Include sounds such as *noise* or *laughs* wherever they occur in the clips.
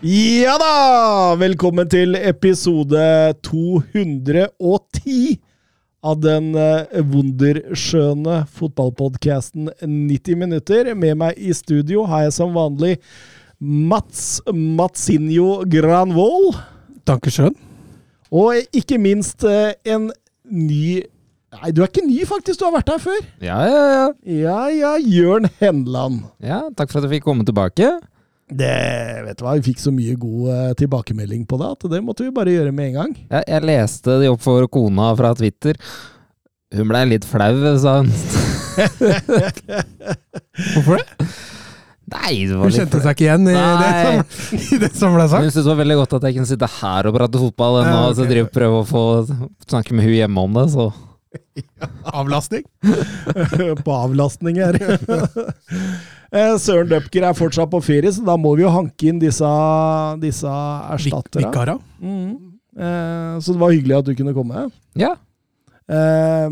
Ja da! Velkommen til episode 210 av den eh, wunderskjønne fotballpodkasten 90 minutter. Med meg i studio har jeg som vanlig Mats Matsinho Granvoll. Dankeschön. Og ikke minst eh, en ny Nei, du er ikke ny, faktisk. Du har vært her før. Ja, ja, ja. Ja ja, Jørn Henland. ja. Takk for at jeg fikk komme tilbake. Det, vet du hva, Vi fikk så mye god eh, tilbakemelding på det at det måtte vi bare gjøre med en gang. Jeg, jeg leste det opp for kona fra Twitter. Hun blei litt flau, sa hun. *laughs* Hvorfor det? Nei, det var Hun kjente seg ikke igjen i det, som, i det som ble Hun sagt. syntes det var veldig godt at jeg kunne sitte her og prate fotball enn Ja, å ok. så og prøve å få snakke med hun hjemme om det. Så *laughs* Avlastning. *laughs* på avlastning her. *laughs* Eh, Søren Døpker er fortsatt på ferie, så da må vi jo hanke inn disse, disse Vik- Vikara. Mm. Eh, så det var hyggelig at du kunne komme. ja. Eh,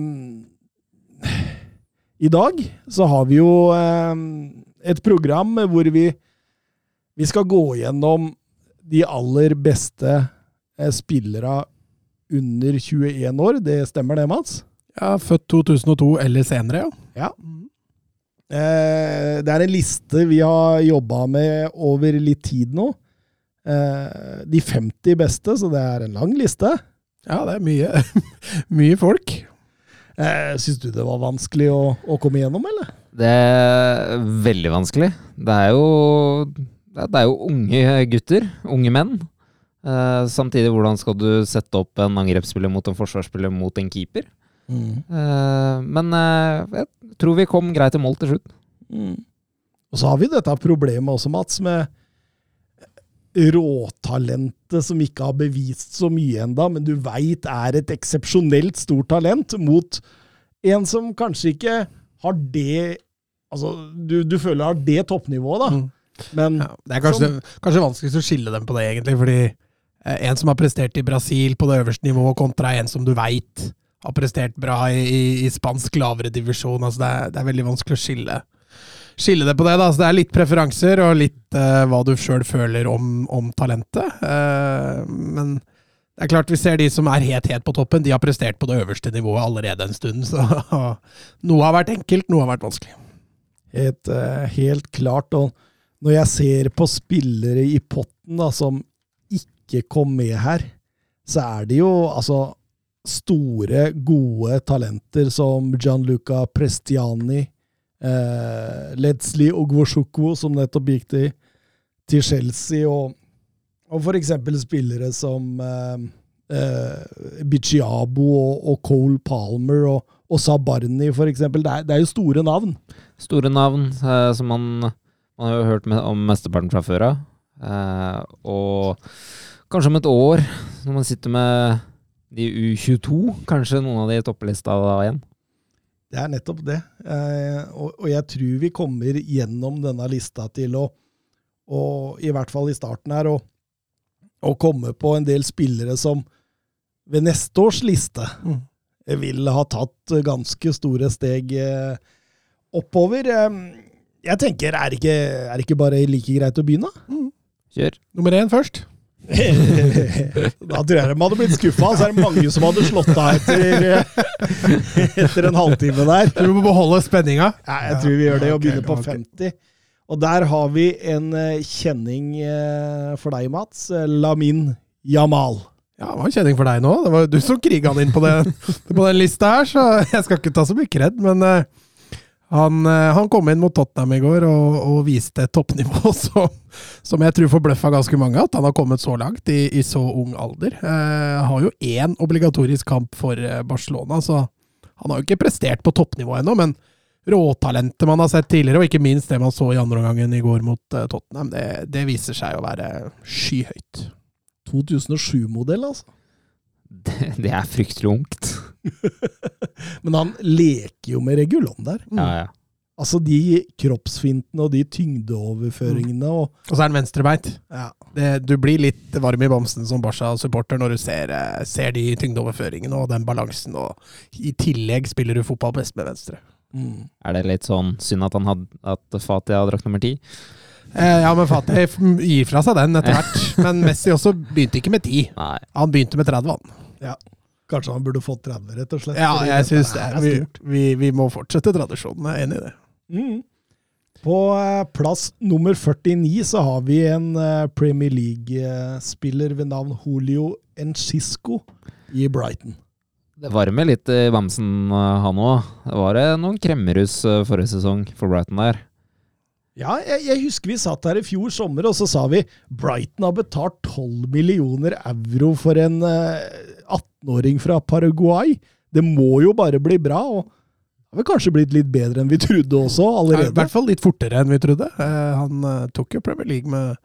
I dag så har vi jo eh, et program hvor vi, vi skal gå gjennom de aller beste spillere under 21 år. Det stemmer det, Mats? Ja, født 2002 eller senere, ja. Ja. Eh, det er en liste vi har jobba med over litt tid nå. Eh, de 50 beste, så det er en lang liste. Ja, det er mye, *laughs* mye folk. Eh, Syns du det var vanskelig å, å komme gjennom, eller? Det er veldig vanskelig. Det er jo det er- det er jo unge gutter, unge menn. Eh, samtidig, hvordan skal du sette opp en angrepsspiller mot en forsvarsspiller mot en keeper? Eh, men eh, jeg tror vi kom greit i mål til slutt. Mm. Og så har vi dette problemet også, Mats, med råtalentet som ikke har bevist så mye enda, men du veit er et eksepsjonelt stort talent, mot en som kanskje ikke har det Altså, du, du føler har det toppnivået, da. Mm. Men Ja, det er kanskje, kanskje vanskeligst å skille dem på det, egentlig. Fordi eh, en som har prestert i Brasil på det øverste nivået, kontra en som du veit har prestert bra i, i, i spansk lavere divisjon. Altså det, er, det er veldig vanskelig å skille, skille det på det. da. Altså det er litt preferanser og litt uh, hva du sjøl føler om, om talentet. Uh, men det er klart vi ser de som er helt helt på toppen, de har prestert på det øverste nivået allerede en stund. *laughs* Så noe har vært enkelt, noe har vært vanskelig. helt, uh, helt klart. Og når jeg ser på spillere i potten da, som ikke kom med her, så er det jo altså store, gode talenter som Gianluca Prestiani, eh, Ledsli Ogwosjukwu, som nettopp gikk til, til Chelsea, og, og eksempel spillere som eh, eh, Biciabo og, og Cole Palmer og, og Sabarni, eksempel. Det er, det er jo store navn. Store navn eh, som man, man har jo hørt om mesteparten fra før av. Eh, og kanskje om et år, når man sitter med de U22, kanskje noen av de topplista da igjen. Det er nettopp det. Eh, og, og jeg tror vi kommer gjennom denne lista til å, og, i hvert fall i starten her, å, å komme på en del spillere som ved neste års liste Mm. vil ha tatt ganske store steg eh, oppover. Eh, jeg tenker, er det ikke, er det ikke bare like greit å begynne? Kjør. Nummer én først. *laughs* da tror jeg de hadde blitt skuffa. Så er det mange som hadde slått av etter, *laughs* etter en halvtime der. Tror Du må beholde spenninga. Ja, jeg tror vi gjør det, og begynner på 50. Og der har vi en eh, kjenning eh, for deg, Mats. Eh, Lamin Jamal. Ja, det var en kjenning for deg nå. Det var du som kriga han inn på den, *laughs* på den lista her, så jeg skal ikke ta så mye kred. Men eh, han, eh, han kom inn mot Tottenham i går og, og viste et toppnivå *laughs* som, som jeg tror forbløffa ganske mange. At han har kommet så langt i, i så ung alder. Eh, har jo én obligatorisk kamp for eh, Barcelona, så han har jo ikke prestert på toppnivå ennå. Men råtalentet man har sett tidligere, og ikke minst det man så i andre omgangen i går mot uh, Tottenham, det, det, viser seg å være skyhøyt. 2007-modell, altså. Det, *laughs* det, er fryktelig ungt. *laughs* Men han leker jo med Regulon der. Mm. Ja, ja. Altså de kroppsfintene og de tyngdeoverføringene og Og så er han venstrebeint. Ja. du blir litt varm i bamsen som Barca-supporter når du ser, eh, ser, de tyngdeoverføringene og den balansen, og i tillegg spiller du fotball best med venstre. Mm. Er det litt sånn synd at, han had, at Fatih har drakt nummer ti? Eh, ja, men Fatih gir fra seg den etter hvert. men Messi også begynte ikke med ti. Han begynte med 30, han. Ja. Kanskje han burde fått 30, rett og slett. Ja, jeg syns det. Vi, vi, vi, må fortsette tradisjonen. Jeg er enig i det. Mm. På eh, plass nummer 49 så har vi en eh, Premier League-spiller ved navn Julio Enchisco i Brighton. Det varmer litt i bamsen, han òg. Det var noen kremmerhus forrige sesong for Brighton der. Ja, jeg, jeg, husker vi satt her i fjor sommer, og så sa vi Brighton har betalt 12 millioner euro for en 18-åring fra Paraguay. Det må jo bare bli bra. og det har vel kanskje blitt litt bedre enn vi trodde også, allerede. I hvert fall litt fortere enn vi trodde. Eh, han eh, tok jo Premier League med,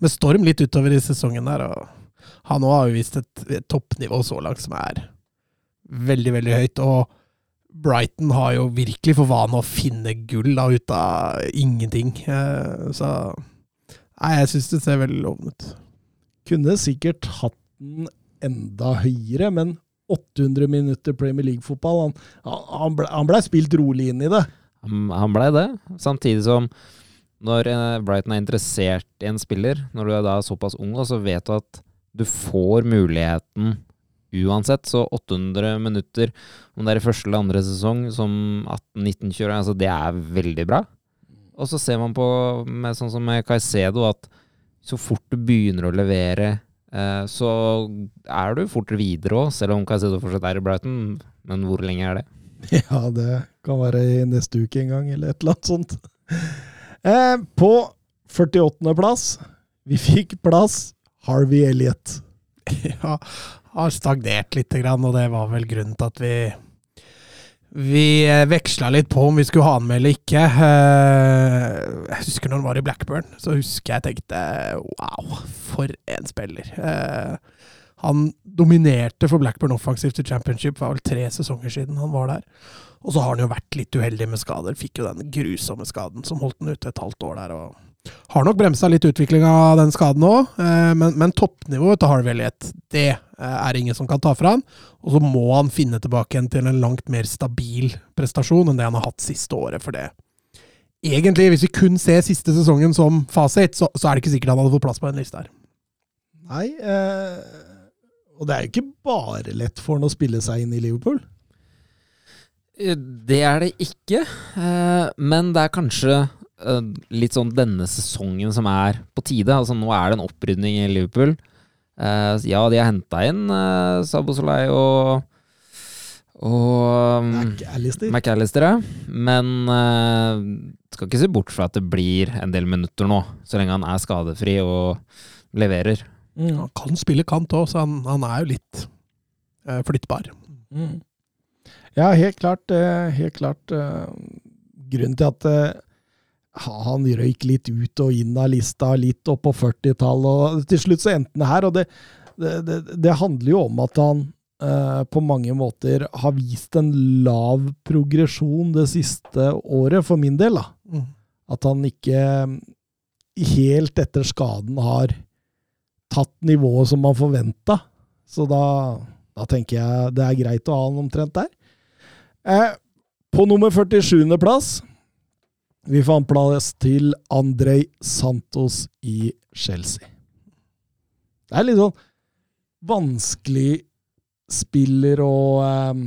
med, storm litt utover i sesongen der. og Han òg har jo vist et, et, toppnivå så langt som er veldig, veldig høyt. og Brighton har jo virkelig for vane å finne gull da, ut av ingenting. Eh, så nei, jeg syns det ser veldig lovende ut. Kunne sikkert hatt den enda høyere, men 800 minutter Premier League-fotball. Han, han, ble, ble spilt rolig inn i det. Han blei det, samtidig som når eh, Brighton er interessert i en spiller, når du er da såpass ung, så vet du at du får muligheten uansett. Så 800 minutter, om det er i første eller andre sesong, som 18-19-kjører, altså det er veldig bra. Og så ser man på, med, sånn som med Caicedo, at så fort du begynner å levere Eh, så er du fortere videre òg, selv om Caicedo fortsatt er i Brighton. Men hvor lenge er det? *laughs* Ja, det kan være i neste uke en gang, eller et eller annet sånt. Eh, på 48. plass Vi fikk plass Harvey Elliot. *laughs* Ja, har stagnert litt, og det var vel grunnen til at vi vi eh, veksla litt på om vi skulle ha han med eller ikke. Eh, jeg husker når han var i Blackburn, så husker jeg tenkte wow, for en spiller. Eh, han dominerte for Blackburn offensivt i championship, for vel tre sesonger siden han var der. Og så har han jo vært litt uheldig med skader. Fikk jo den grusomme skaden som holdt han ute et halvt år der. og har nok bremsa litt utvikling av den skaden òg, eh, men, men toppnivået til Harvey Elliot, det eh, er ingen som kan ta fra han. Og så må han finne tilbake igjen til en langt mer stabil prestasjon enn det han har hatt siste året. For det Egentlig, hvis vi kun ser siste sesongen som fasit, så, så er det ikke sikkert han hadde fått plass på en liste her. Nei, eh, og det er jo ikke bare lett for han å spille seg inn i Liverpool. Det er det ikke, eh, men det er kanskje Eh, litt sånn denne sesongen som er på tide. Altså Nå er det en opprydning i Liverpool. Uh, ja, de har henta inn uh, Sabo Solei og og um, McAllister. ja. Men uh, skal ikke se bort fra at det blir en del minutter nå, så lenge han er skadefri og leverer. Mm. Han kan spille kant òg, så han, han, er jo litt uh, flyttbar. Mm. Ja, helt klart. helt klart grunnen til at han røyk litt ut og inn av lista, litt opp på 40-tallet, og til slutt så endte han her. og det, det, det, det, handler jo om at han eh, på mange måter har vist en lav progresjon det siste året, for min del. da. Mm. At han ikke helt etter skaden har tatt nivået som man forventa. Så da, da, tenker jeg det er greit å ha han omtrent der. Eh, på nummer 47.-plass vi fant plass til Andrej Santos i Chelsea. Det er litt sånn vanskelig spiller å, um,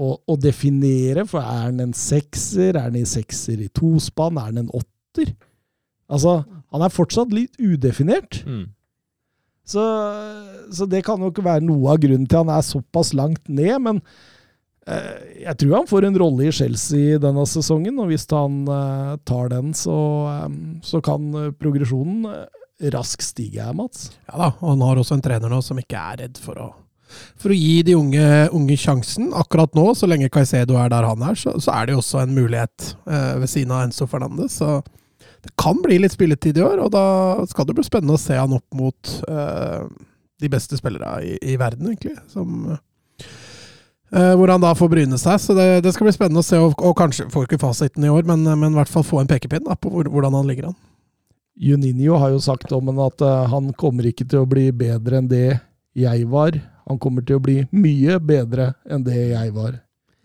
å, å, definere, for er han en sekser? Er han en sekser i tospann? Er han en åtter? Altså, han er fortsatt litt udefinert. Mm. Så, så, det kan jo ikke være noe av grunnen til han er såpass langt ned, men jeg tror han får en rolle i Chelsea denne sesongen, og hvis han uh, tar den, så, um, så kan progresjonen raskt stige her, Mats. Ja da, og han har også en trener nå som ikke er redd for å for å gi de unge, unge sjansen. Akkurat nå, så lenge Caicedo er der han er, så, så er det jo også en mulighet eh, ved siden av Enzo Fernandes. Så det kan bli litt spilletid i år, og da skal det bli spennende å se han opp mot eh, de beste spillere i, i verden, egentlig. Som, eh, hvor han da får bryne seg. Så det, det skal bli spennende å se, og, og kanskje får ikke fasiten i år, men, men i hvert fall få en pekepinn da, på hvor, hvordan han ligger an. Juninho har jo sagt om han at uh, han kommer ikke til å bli bedre enn det jeg var. Han kommer til å bli mye bedre enn det jeg var.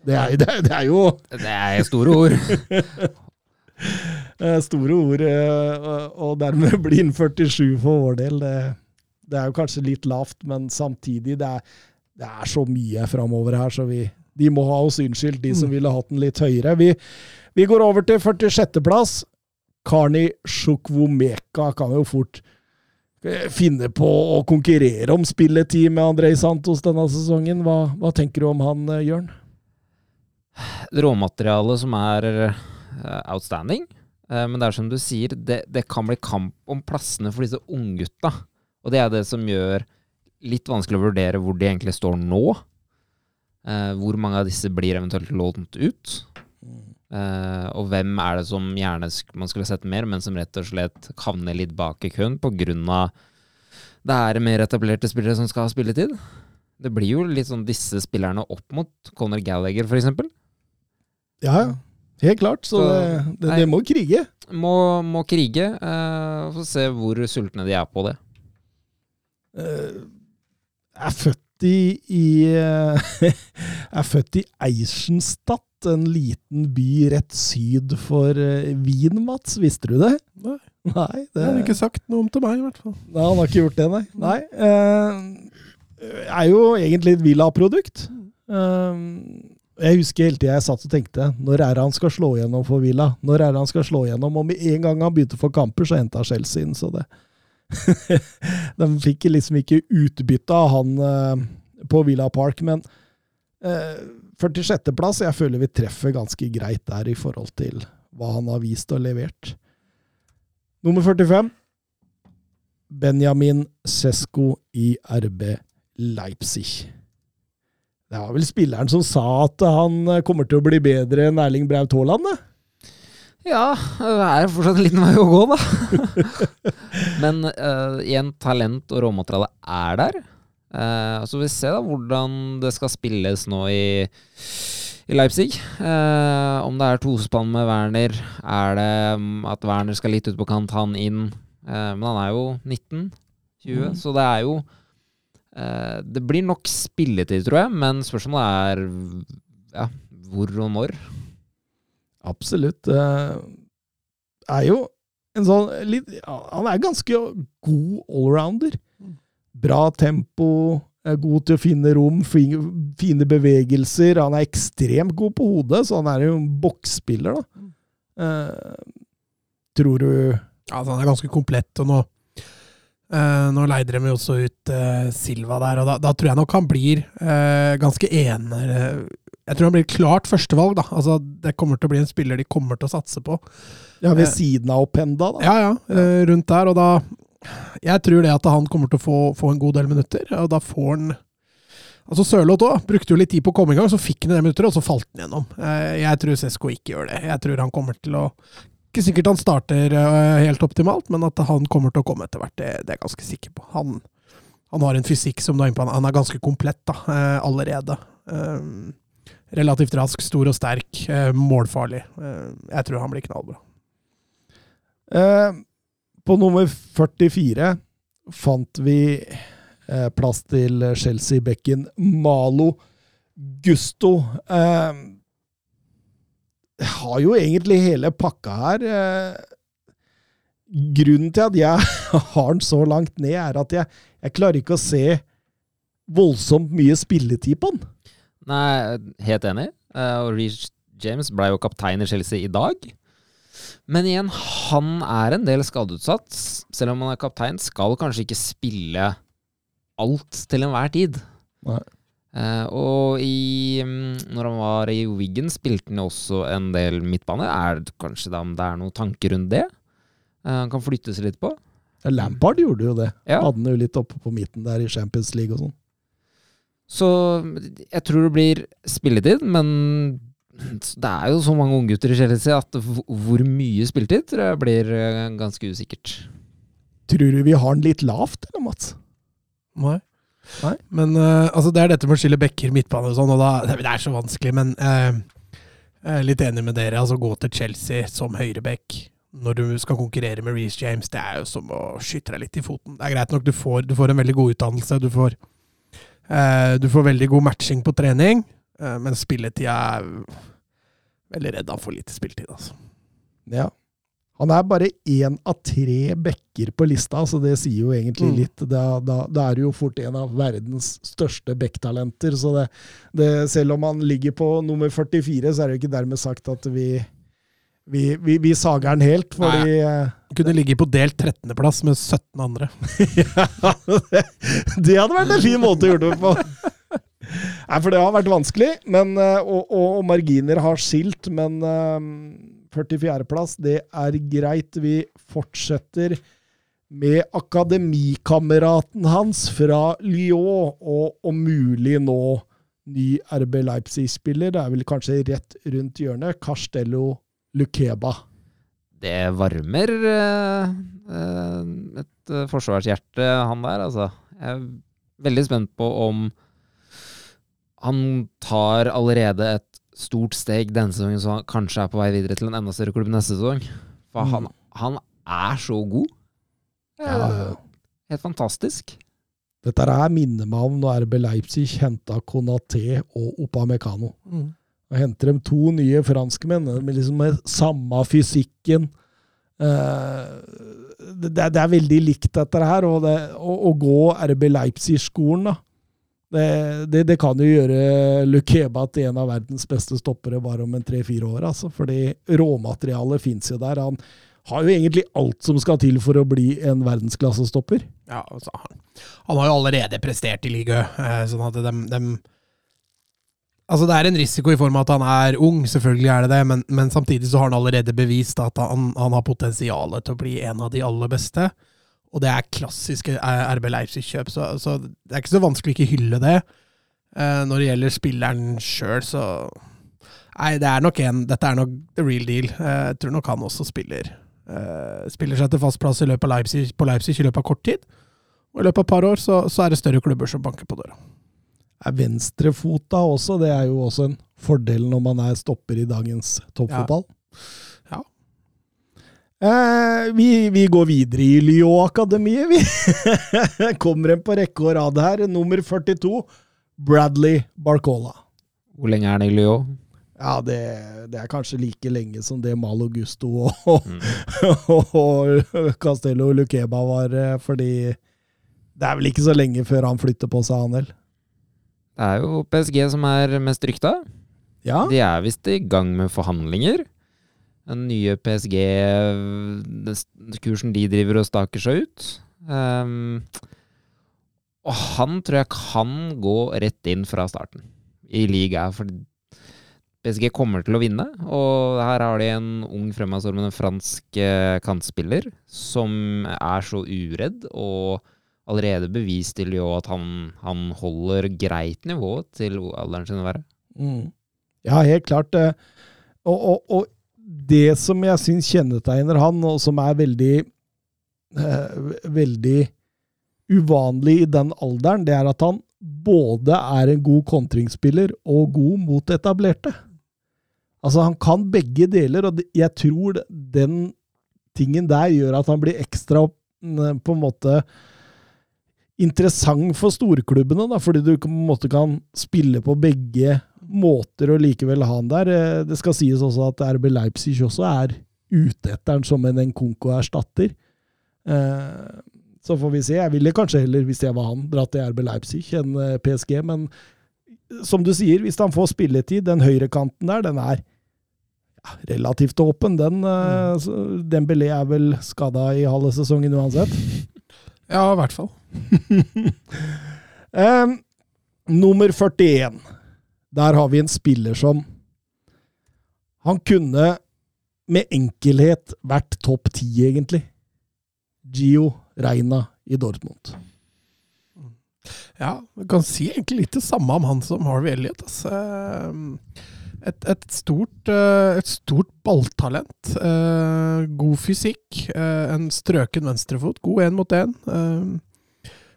Det er, *laughs* det er, det er jo Det er store ord. *laughs* store ord, og dermed *laughs* bli innført i sju for vår del. Det, det, er jo kanskje litt lavt, men samtidig, det er, det er så mye framover her, så vi, de må ha oss unnskyldt, de som ville hatt den litt høyere. Vi, vi går over til 46.-plass. Karni Sjukvomeka kan jo fort eh, finne på å konkurrere om spilletid med Andrej Santos denne sesongen. Hva, hva tenker du om han, eh, Jørn? Råmaterialet som er uh, outstanding. Men det er som du sier, det, det, kan bli kamp om plassene for disse unggutta. Og det er det som gjør litt vanskelig å vurdere hvor de egentlig står nå. Eh, hvor mange av disse blir eventuelt lånt ut. Eh, og hvem er det som gjerne man skulle sett mer, men som rett og slett havner litt bak i køen pga. det er mer etablerte spillere som skal ha spilletid? Det blir jo litt sånn disse spillerne opp mot Conor Gallagher, f.eks. Ja, ja. Helt klart. Så, så det, det, det, må krige. Må, må krige. Uh, Få se hvor sultne de er på det. Uh, er født i, i *laughs* er født i Eisenstadt en liten by rett syd for uh, Wien, Mats. Visste du det? Nei. nei det har ikke sagt noe om til meg, i hvert fall. Nei, Han har ikke gjort det, nei. nei eh, er jo egentlig et Villa-produkt. Uh, jeg husker hele tida jeg satt og tenkte når er det han skal slå gjennom for Villa? Når er det han skal slå gjennom? Og med en gang han begynte å få kamper, så henta Chelsea inn, så det *laughs* De fikk liksom ikke utbytte av han uh, på Villa Park, men uh, 46.-plass. Jeg føler vi treffer ganske greit der i forhold til hva han har vist og levert. Nummer 45. Benjamin Sesko i RB Leipzig. Det var vel spilleren som sa at han kommer til å bli bedre enn Erling Braut Haaland, det? Ja, det er fortsatt en liten vei å gå, da. *laughs* Men uh, igjen, talent og råmateriale er der. Uh, så vi ser da hvordan det skal spilles nå i, i Leipzig. Uh, om det er tospann med Werner, er det um, at Werner skal litt ut på kant, han inn. Men han er jo 19-20, mm. så det er jo Det blir nok spilletid, tror jeg, men spørsmålet er ja, hvor og når. Absolutt. Det er jo en sånn litt Han er ganske god allrounder. Bra tempo, er god til å finne rom, fine bevegelser. Han er ekstremt god på hodet, så han er jo en boksspiller, da. Uh, tror du Ja, altså, han er ganske komplett, og nå uh, Nå leide de jo også ut uh, Silva der, og da, da, tror jeg nok han blir ganske enere Jeg tror han blir klart førstevalg, da. Altså, det kommer til å bli en spiller de kommer til å satse på. Ja, ved siden av Openda, da? Ja, ja. rundt der, og da jeg tror det at han kommer til å få, få en god del minutter, og da får han Altså Sørloth òg brukte jo litt tid på å komme i gang, så fikk han en del minutter, og så falt han gjennom. Eh, jeg tror Sesko ikke gjør det. Jeg tror han kommer til å Ikke sikkert han starter eh, helt optimalt, men at han kommer til å komme etter hvert, det, det er jeg ganske sikker på. Han, han har en fysikk som du er inne på, han er ganske komplett da, eh, allerede. Relativt rask, stor og sterk, målfarlig. Jeg tror han blir knallbra. Uh på nummer 44 fant vi eh, plass til Chelsea-bekken Malo Gusto. Eh, har jo egentlig hele pakka her. Eh, grunnen til at jeg *laughs* har den så langt ned, er at jeg, jeg klarer ikke å se voldsomt mye spilletid på den. Nei, helt enig. Uh, og Reece James ble jo kaptein i Chelsea i dag. Men igjen, han er en del skadeutsatt. Selv om han er kaptein, skal kanskje ikke spille alt til enhver tid. Nei. Uh, og i, um, når han var i Wiggen, spilte han også en del midtbane. Er det kanskje da om det er noen tanker rundt det? Uh, han kan flyttes litt på. Lampard gjorde jo det. Ja. Hadde han jo litt oppe på midten der i Champions League og sånn. Så jeg tror det blir spilletid, men det er jo så mange unggutter i Chelsea at hvor mye spilletid tror jeg blir eh, ganske usikkert. Tror du vi har den litt lavt, eller, Mats? Nei. Nei? Men uh, altså, det er dette med å skille bekker, midtbane og sånn, og da, det er så vanskelig, men uh, jeg er litt enig med dere. Altså, gå til Chelsea som høyreback når du skal konkurrere med Reece James, det er jo som å skyte deg litt i foten. Det er greit nok, du får, du får en veldig god utdannelse, du får, du får veldig god matching på trening, eh, men spilletida er veldig redd han får lite spilletid, altså. Ja. Han er bare én av tre backer på lista, så det sier jo egentlig Mm. litt. Da, da, da er du jo fort en av verdens største backtalenter. Så det, det, selv om han ligger på nummer 44, så er det jo ikke dermed sagt at vi, vi, vi, vi sager den helt, fordi Nei. Kunne ligge på delt 13.-plass med 17 andre. *laughs* ja, det, det hadde vært en fin måte å gjøre det på. Nei, for det har vært vanskelig, men, eh, og, og, og marginer har skilt, men eh, 44.-plass, det er greit. Vi fortsetter med akademikameraten hans fra Lyon, og om mulig nå ny RB Leipzig-spiller. Det er vel kanskje rett rundt hjørnet. Castello Lukeba. Det varmer eh, eh, et eh, forsvarshjerte, han der, altså. Jeg er veldig spent på om han tar allerede et stort steg denne sesongen, så han kanskje er på vei videre til en enda større klubb neste sesong. For Mm. han, han er så god. Ja. Helt fantastisk. Dette her minner meg om når RB Leipzig henta Konaté og Opamecano. Og henter dem to nye franskmenn med liksom med samme fysikken. Eh, det, det er- veldig likt, dette her. Og det, å, å gå RB Leipzig-skolen, da. Det, det, kan jo gjøre Lukeba til en av verdens beste stoppere bare om en tre-fire år. Altså, fordi råmaterialet fins jo der. Han har jo egentlig alt som skal til for å bli en verdensklassestopper. Ja, altså, han, har jo allerede prestert i ligaen, eh, sånn at de, dem Altså, det er en risiko i form av at han er ung, selvfølgelig er det det, men, men samtidig så har han allerede bevist at han, han har potensial til å bli en av de aller beste. Og det er klassiske RB Leipzig-kjøp, så, så det er ikke så vanskelig å ikke hylle det. Eh, når det gjelder spilleren sjøl, så Nei, det er nok en Dette er nok the real deal. Eh, jeg tror nok han også spiller eh, Spiller seg til fast plass i løpet av Leipzig, på Leipzig i løpet av kort tid. Og i løpet av et par år så, så er det større klubber som banker på døra. Er venstrefota også. Det er jo også en fordel når man er stopper i dagens toppfotball. Ja. Eh, vi, vi går videre i Lyon-akademiet, vi. *laughs* Kommer en på rekke og rad her. Nummer 42, Bradley Barcola. Hvor lenge er han i Lyon? Ja, det, det er kanskje like lenge som det Malo Gusto og, *laughs* og Castello Luqueba var, eh, fordi det er vel ikke så lenge før han flytter på seg, han heller. Det er jo PSG som er mest rykta. Ja. De er visst i gang med forhandlinger. Den nye PSG-kursen de driver og staker seg ut. Um, og han tror jeg kan gå rett inn fra starten i ligaen, for PSG kommer til å vinne. Og her har de en ung fremadstormende fransk eh, kantspiller som er så uredd og allerede bevist til jo at han, han holder greit nivå til alderen sin å være. Mm. Ja, helt klart. eh, Og, og, og det som jeg syns kjennetegner han, og som er veldig eh, veldig uvanlig i den alderen, det er at han både er en god kontringsspiller og god mot etablerte. Altså, han kan begge deler, og jeg tror den tingen der gjør at han blir ekstra mm, på en måte interessant for storklubbene, da, fordi du på en måte kan spille på begge måter og likevel ha han der. Eh, Det skal sies også at RB Leipzig også er ute etter han som en Nkunko-erstatter. Eh, Så får vi se. Jeg ville kanskje heller, hvis jeg var han, dratt til RB Leipzig enn eh, PSG, men som du sier, hvis han får spilletid, den høyrekanten der, den er ja, relativt åpen. Den, mm. den Belé er vel skada i halve sesongen uansett. *laughs* Ja, i hvert fall. *laughs* um, nummer 41. Der har vi en spiller som Han kunne med enkelhet vært topp ti, egentlig. Gio Reina i Dortmund. Ja, du kan si egentlig litt det samme om han som Harvey Elliot. Altså. Et, et, stort, eh, et stort balltalent. Eh, god fysikk. Eh, en strøken venstrefot. God én mot én.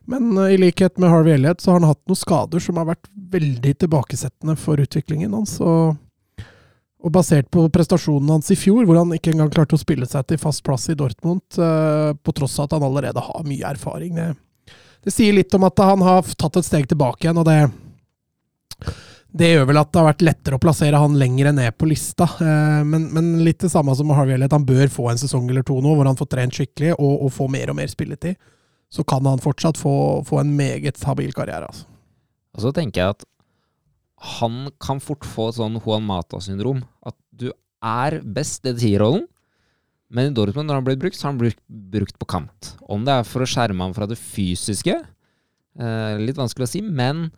Men i likhet med Harvey Elliot så har han hatt noen skader som har vært veldig tilbakesettende for utviklingen hans. Og, og, basert på prestasjonen hans i fjor, hvor han ikke engang klarte å spille seg til fast plass i Dortmund, på tross av at han allerede har mye erfaring. Det, det sier litt om at han har tatt et steg tilbake igjen, og det det gjør vel at det har vært lettere å plassere han lenger ned på lista. Eh, men, men, litt det samme som Harvey Elliot. Han bør få en sesong eller to nå hvor han får trent skikkelig og, og få mer og mer spilletid. Så kan han fortsatt få, få en meget stabil karriere. Altså. Og så tenker jeg at han kan fort få et sånn Juan Mata-syndrom. At du er best i tierrollen, men i Dortmund, når han blir brukt, så har han blitt brukt på kant. Om det er for å skjerme ham fra det fysiske, eh, litt vanskelig å si, men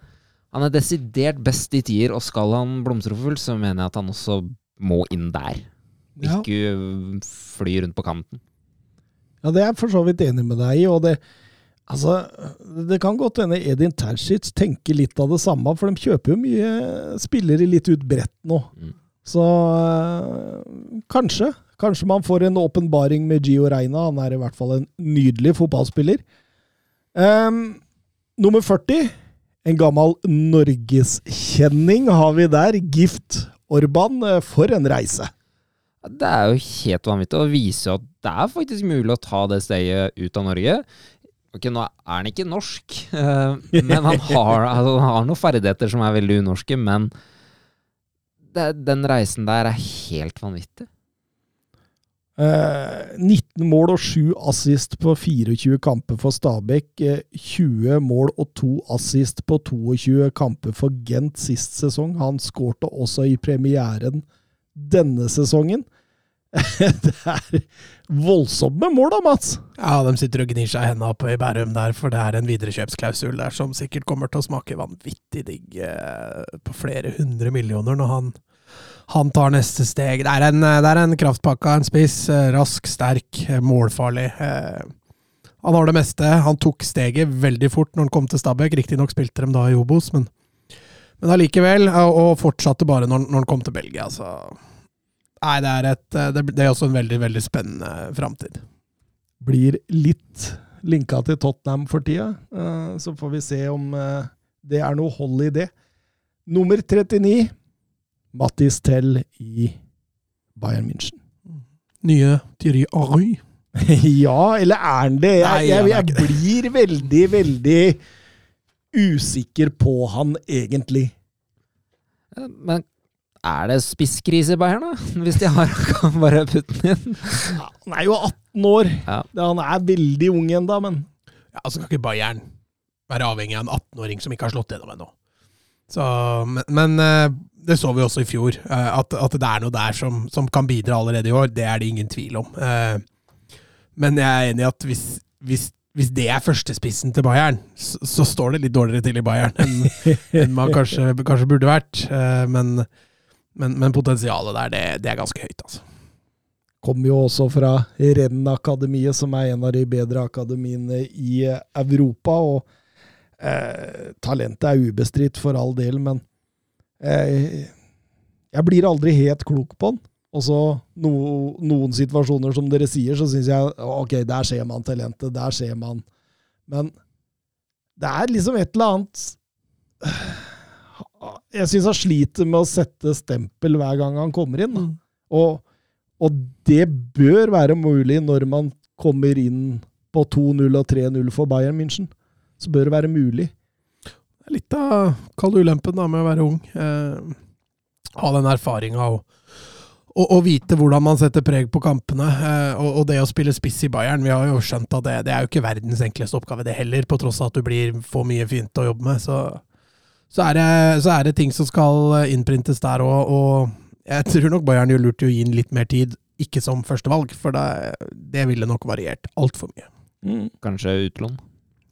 han er desidert best i tier, og skal han blomstre for fullt, så mener jeg at han også må inn der. Ja. Ikke fly rundt på kanten. Ja, det er jeg for så vidt enig med deg i. og det, altså, det kan godt hende Edin Terzic tenker litt av det samme, for de kjøper jo mye spillere litt ut bredt nå. Mm. Så øh, kanskje. Kanskje man får en åpenbaring med Gio Reina. Han er i hvert fall en nydelig fotballspiller. Um, nummer 40 en gammel norgeskjenning har vi der. Gift Orban, eh, for en reise! Det er jo helt vanvittig, å vise at det er faktisk mulig å ta det steget ut av Norge. Ok, Nå er han ikke norsk, *laughs* eh, men han har, altså, han har noen ferdigheter som er veldig unorske. Men det, den reisen der er helt vanvittig. 19 eh, mål og 7 assist på 24 kamper for Stabæk. 20 eh, mål og 2 assist på 22 kamper for Gent sist sesong. Han skårte også i premieren denne sesongen. *laughs* det er voldsomt med mål da, Mats! Ja, de sitter og gnir seg i hendene oppe i Bærum der, for det er en viderekjøpsklausul der som sikkert kommer til å smake vanvittig digg eh, på flere hundre millioner når han han tar neste steg. Det er en, det er en kraftpakke av en spiss. Eh, rask, sterk, eh, målfarlig. Eh, han har det meste. Han tok steget veldig fort når han kom til Stabæk. Riktignok spilte de da i Obos, men, men allikevel. Og fortsatte bare når, når han kom til Belgia. Så Nei, det er, et, det er også en veldig, veldig spennende framtid. Blir litt linka til Tottenham for tida. Så får vi se om det er noe hold i det. Nummer 39 Mattis Tell i Bayern München. Nye Thierry Arry? *laughs* ja, eller er han det? Jeg, jeg, jeg, jeg blir veldig, veldig usikker på han, egentlig. Men er det spisskrise i Bayern, da? *laughs* Hvis de har kan bare putte den inn? Ja, han er jo 18 år. Ja. Han er veldig ung ennå, men Ja, Altså, kan ikke Bayern være avhengig av en 18-åring som ikke har slått gjennom ennå. Men, men eh, det så vi også i fjor. Eh, at, at, det er noe der som, som, kan bidra allerede i år, det er det ingen tvil om. Eh, men jeg er enig i at hvis, hvis, hvis det er førstespissen til Bayern, så, så, står det litt dårligere til i Bayern enn, *laughs* enn man kanskje, kanskje, burde vært. Men, men, men potensialet der, det, det, er ganske høyt, altså. Kommer jo også fra Renn-akademiet, som er en av de bedre akademiene i Europa. og Eh, talentet er ubestridt, for all del, men eh, jeg blir aldri helt klok på han. Og så no, noen situasjoner, som dere sier, så syns jeg ok, der ser man talentet, der ser man Men det er liksom et eller annet Jeg syns han sliter med å sette stempel hver gang han kommer inn. Mm. Og, og, det bør være mulig når man kommer inn på 2-0 og 3-0 for Bayern München så bør det være mulig. Litt av kall ulempen da, med å være ung. Eh, ha den erfaringa og, og, og, vite hvordan man setter preg på kampene. Eh, og, og, det å spille spiss i Bayern, vi har jo skjønt at det, det, er jo ikke verdens enkleste oppgave, det heller, på tross av at du blir, for mye fint å jobbe med. Så, så, er, det, så er det ting som skal innprintes der òg, og jeg tror nok Bayern gjør lurt i å gi den litt mer tid, ikke som førstevalg, for det, det ville nok variert altfor mye. Mm. Kanskje utlån?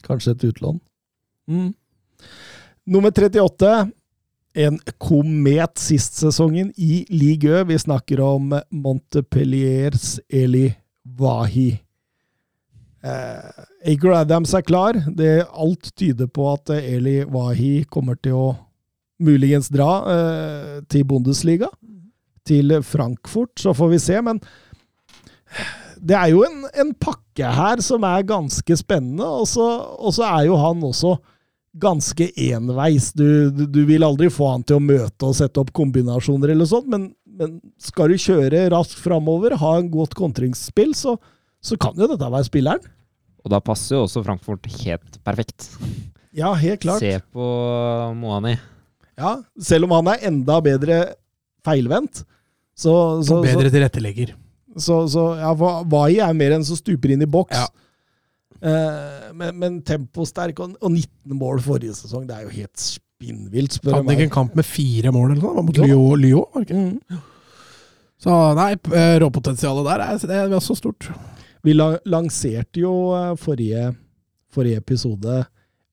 Kanskje et utlån. Mm. Nummer 38. En komet sist sesongen i Ligue Vi snakker om Montepelliers Eli Wahi. Eh, Acre Adams er klar. Det, alt tyder på at Eli Wahi kommer til å muligens dra eh, til Bundesliga. Til Frankfurt, så får vi se. Men det er jo en, en pakke her som er ganske spennende, og så er jo han også ganske enveis. Du, du, du, vil aldri få han til å møte og sette opp kombinasjoner eller sånt, men, men skal du kjøre raskt framover, ha en godt kontringsspill, så, så kan jo dette være spilleren. Og da passer jo også Frankfurt helt perfekt. Ja, helt klart. Se på Moani. Ja, selv om han er enda bedre feilvendt. Så, så, bedre tilrettelegger. Så, så ja, Vai er mer enn som stuper inn i boks. Ja. Eh, men, men temposterk og, og, 19 mål forrige sesong, det er jo helt spinnvilt, spør Hadde ikke en kamp med fire mål eller noe? Mot Lyo, Lyo var det ikke? Mm. Så nei, eh, råpotensialet der er, det er så stort. Vi la, lanserte jo eh, forrige, forrige episode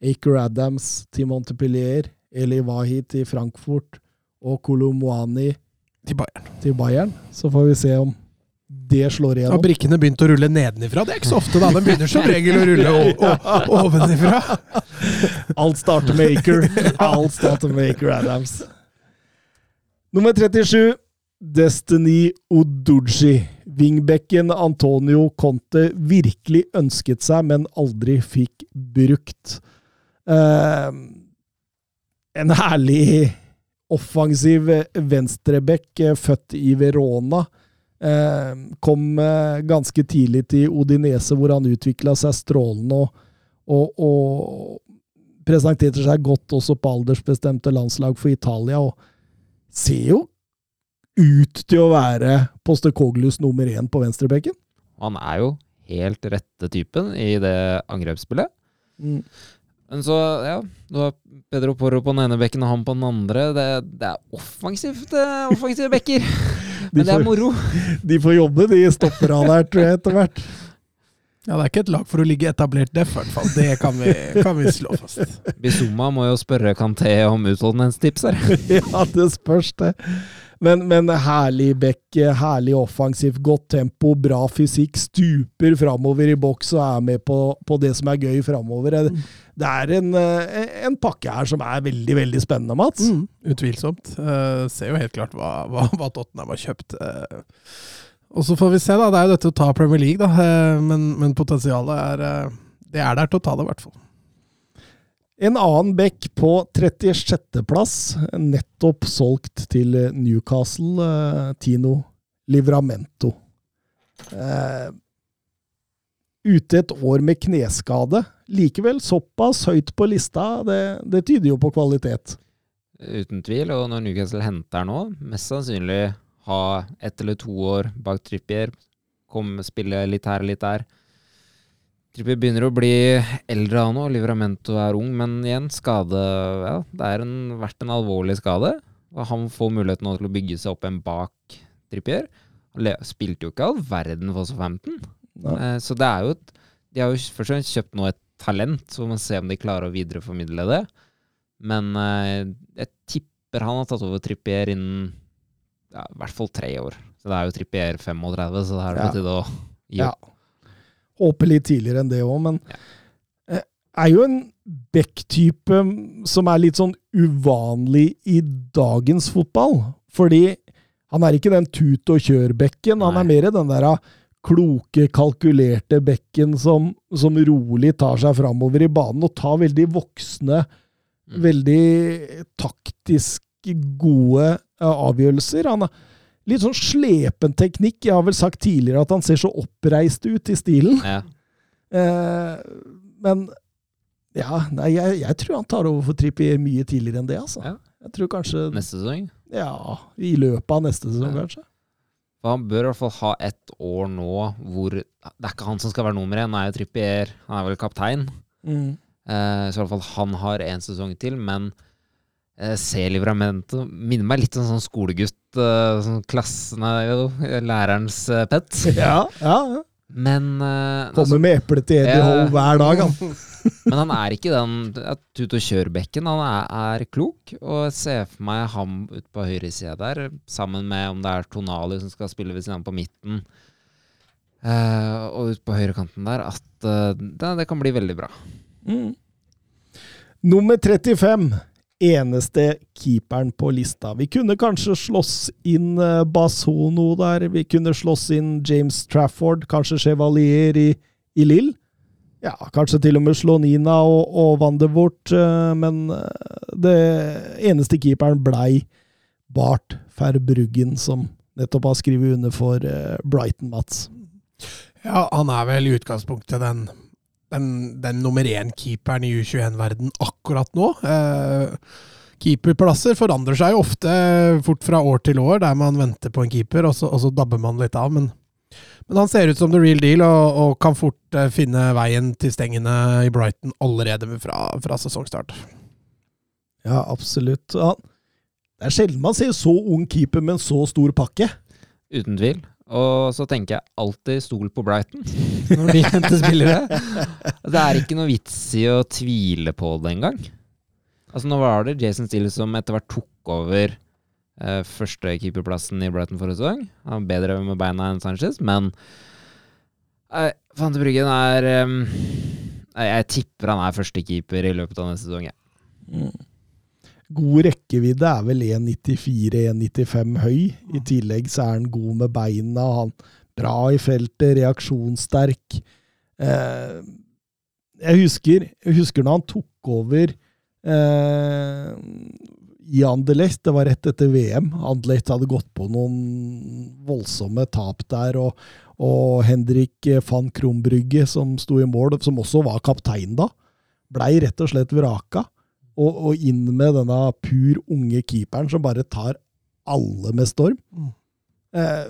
Aker Adams til Montepillier, Eli Wahi til Frankfurt og Kolomwani til Bayern. til Bayern. Så får vi se om det slår igjennom. Har brikkene begynt å rulle nedenifra? Det er ikke så ofte, da. De begynner som regel å rulle ovenifra. Alt starter med Aker. *laughs* Alt starter med Aker Adams. Nummer 37, Destiny Oduji. Wingbecken Antonio Conte virkelig ønsket seg, men aldri fikk brukt. Uh, en herlig offensiv venstreback, født i Verona. Eh, kom eh, ganske tidlig til Odinese, hvor han utvikla seg strålende og, og, og presenterte seg godt også på aldersbestemte landslag for Italia. og Ser jo ut til å være Postecoglus nummer én på venstrebekken. Han er jo helt rette typen i det angrepsspillet. Mm. Men så, ja, du har Pedro Porro på den ene bekken og han på den andre. Det, det er offensivt, offensive bekker. *laughs* Men det er moro. *laughs* De får jobbe, de stopper av der, tror jeg, etter hvert. Ja, det er ikke et lag for å ligge etablert def, i hvert fall. Det kan vi, kan vi slå fast. *laughs* Bizuma må jo spørre Kanté om utholdenhetstips her. *laughs* ja, det spørs, det. Men, men herlig back, herlig offensivt, godt tempo, bra fysikk. Stuper framover i boks og er med på, på det som er gøy framover. Det er en, en, pakke her som er veldig veldig spennende, Mats. Mm, utvilsomt. Uh, ser jo helt klart hva, *laughs* hva, hva Tottenham har kjøpt. Uh, og så får vi se, da. Det er jo dette å ta Premier League, da. Uh, men, men, potensialet er, det er der til å ta det, i hvert fall. En annen bekk på 36.-plass, nettopp solgt til Newcastle, Tino Livramento. Uh, ute et år med kneskade. Likevel såpass høyt på lista, det, det tyder jo på kvalitet. Uten tvil, og når Newcastle henter nå, mest sannsynlig ha ett eller to år bak Trippier, kom, spille litt her og litt der. Trippier begynner å bli eldre han òg, Livramento er ung, men igjen, skade ja, Det har vært en alvorlig skade, og han får muligheten nå til å bygge seg opp en bak Trippier. Han spilte jo ikke all verden for 15. Uh, så det er jo et, De har jo først og fremst kjøpt nå et talent, så må man se om de klarer å videreformidle det. Men eh, jeg tipper han har tatt over Trippier innen ja, i hvert fall tre år. Så det er jo Trippier 35, så det er på tide å gi. Ja. Håper litt tidligere enn det òg, men ja eh, er jo en back-type som er litt sånn uvanlig i dagens fotball. Fordi han er ikke den tut og kjør-bekken. Han er mer den der ah, kloke, kalkulerte bekken som, som rolig tar seg framover i banen og tar veldig voksne, mm. veldig taktisk gode avgjørelser. Han er litt sånn slepen teknikk. Jeg har vel sagt tidligere at han ser så oppreist ut i stilen. Ja. Eh, men ja, nei, jeg, jeg, tror han tar over for Trippier mye tidligere enn det. altså. Ja. Jeg tror kanskje Neste sesong? Ja, i løpet av neste sesong, ja. kanskje. For Han bør i hvert fall ha ett år nå hvor Det er ikke han som skal være nummer én, han er jo Trippier. Han er vel kaptein. Mm. Eh, så i hvert fall han har én sesong til, men eh, C. Livramento minner meg litt om sånn skolegutt. Eh, sånn klassen er jo lærerens eh, pet. Ja, ja, ja. Men uh, Kommer altså, med eple til Eddie Hall hver dag, han. *laughs* men han er ikke den tut og kjør-bekken. Han er, er, klok, og jeg ser for meg ham ute på høyresida der, sammen med om det er Tonali som skal spille ved siden av på midten. uh, og ut på høyrekanten der, at uh, det, det kan bli veldig bra. Mm. Nummer 35. Eneste keeperen på lista. Vi kunne kanskje slåss inn uh, Basono der. Vi kunne slåss inn James Trafford, kanskje Chevalier i, i Lill. Ja, kanskje til og med slå Nina og, og Vandervort, uh, men uh, det eneste keeperen blei Bart Verbruggen, som nettopp har skrevet under for Brighton, Mats. Ja, han er vel i utgangspunktet den den, den nummer én-keeperen i U21-verden akkurat nå. Eh, keeperplasser forandrer seg jo ofte fort fra år til år, der man venter på en keeper, og så, og så dabber man litt av. Men, men, han ser ut som the real deal, og, og kan fort eh, finne veien til stengene i Brighton allerede fra, fra sesongstart. Ja, absolutt. Ja. Det er sjelden man ser så ung keeper med en så stor pakke. Uten tvil. Og så tenker jeg alltid stol på Brighton *laughs* når de henter spillere. Det er ikke noe vits i å tvile på det engang. Altså, nå var det Jason Steele som etter hvert tok over eh, første keeperplassen i Brighton forrige sesong. Han var bedre med beina enn Sanchez, men eh, Fante Bryggen er eh, Jeg tipper han er førstekeeper i løpet av neste sesong. Ja. Mm god rekkevidde, er vel 1,94-1,95 høy. I tillegg så er han god med beina, han bra i feltet, reaksjonssterk. Eh, jeg, husker, jeg husker når han tok over eh, i Anderlecht, det var rett etter VM. Anderlecht hadde gått på noen voldsomme tap der, og, og Henrik van Krombrygge, som sto i mål, som også var kaptein da, blei rett og slett vraka og, og, inn med denne pur unge keeperen som bare tar alle med storm. Mm. Eh,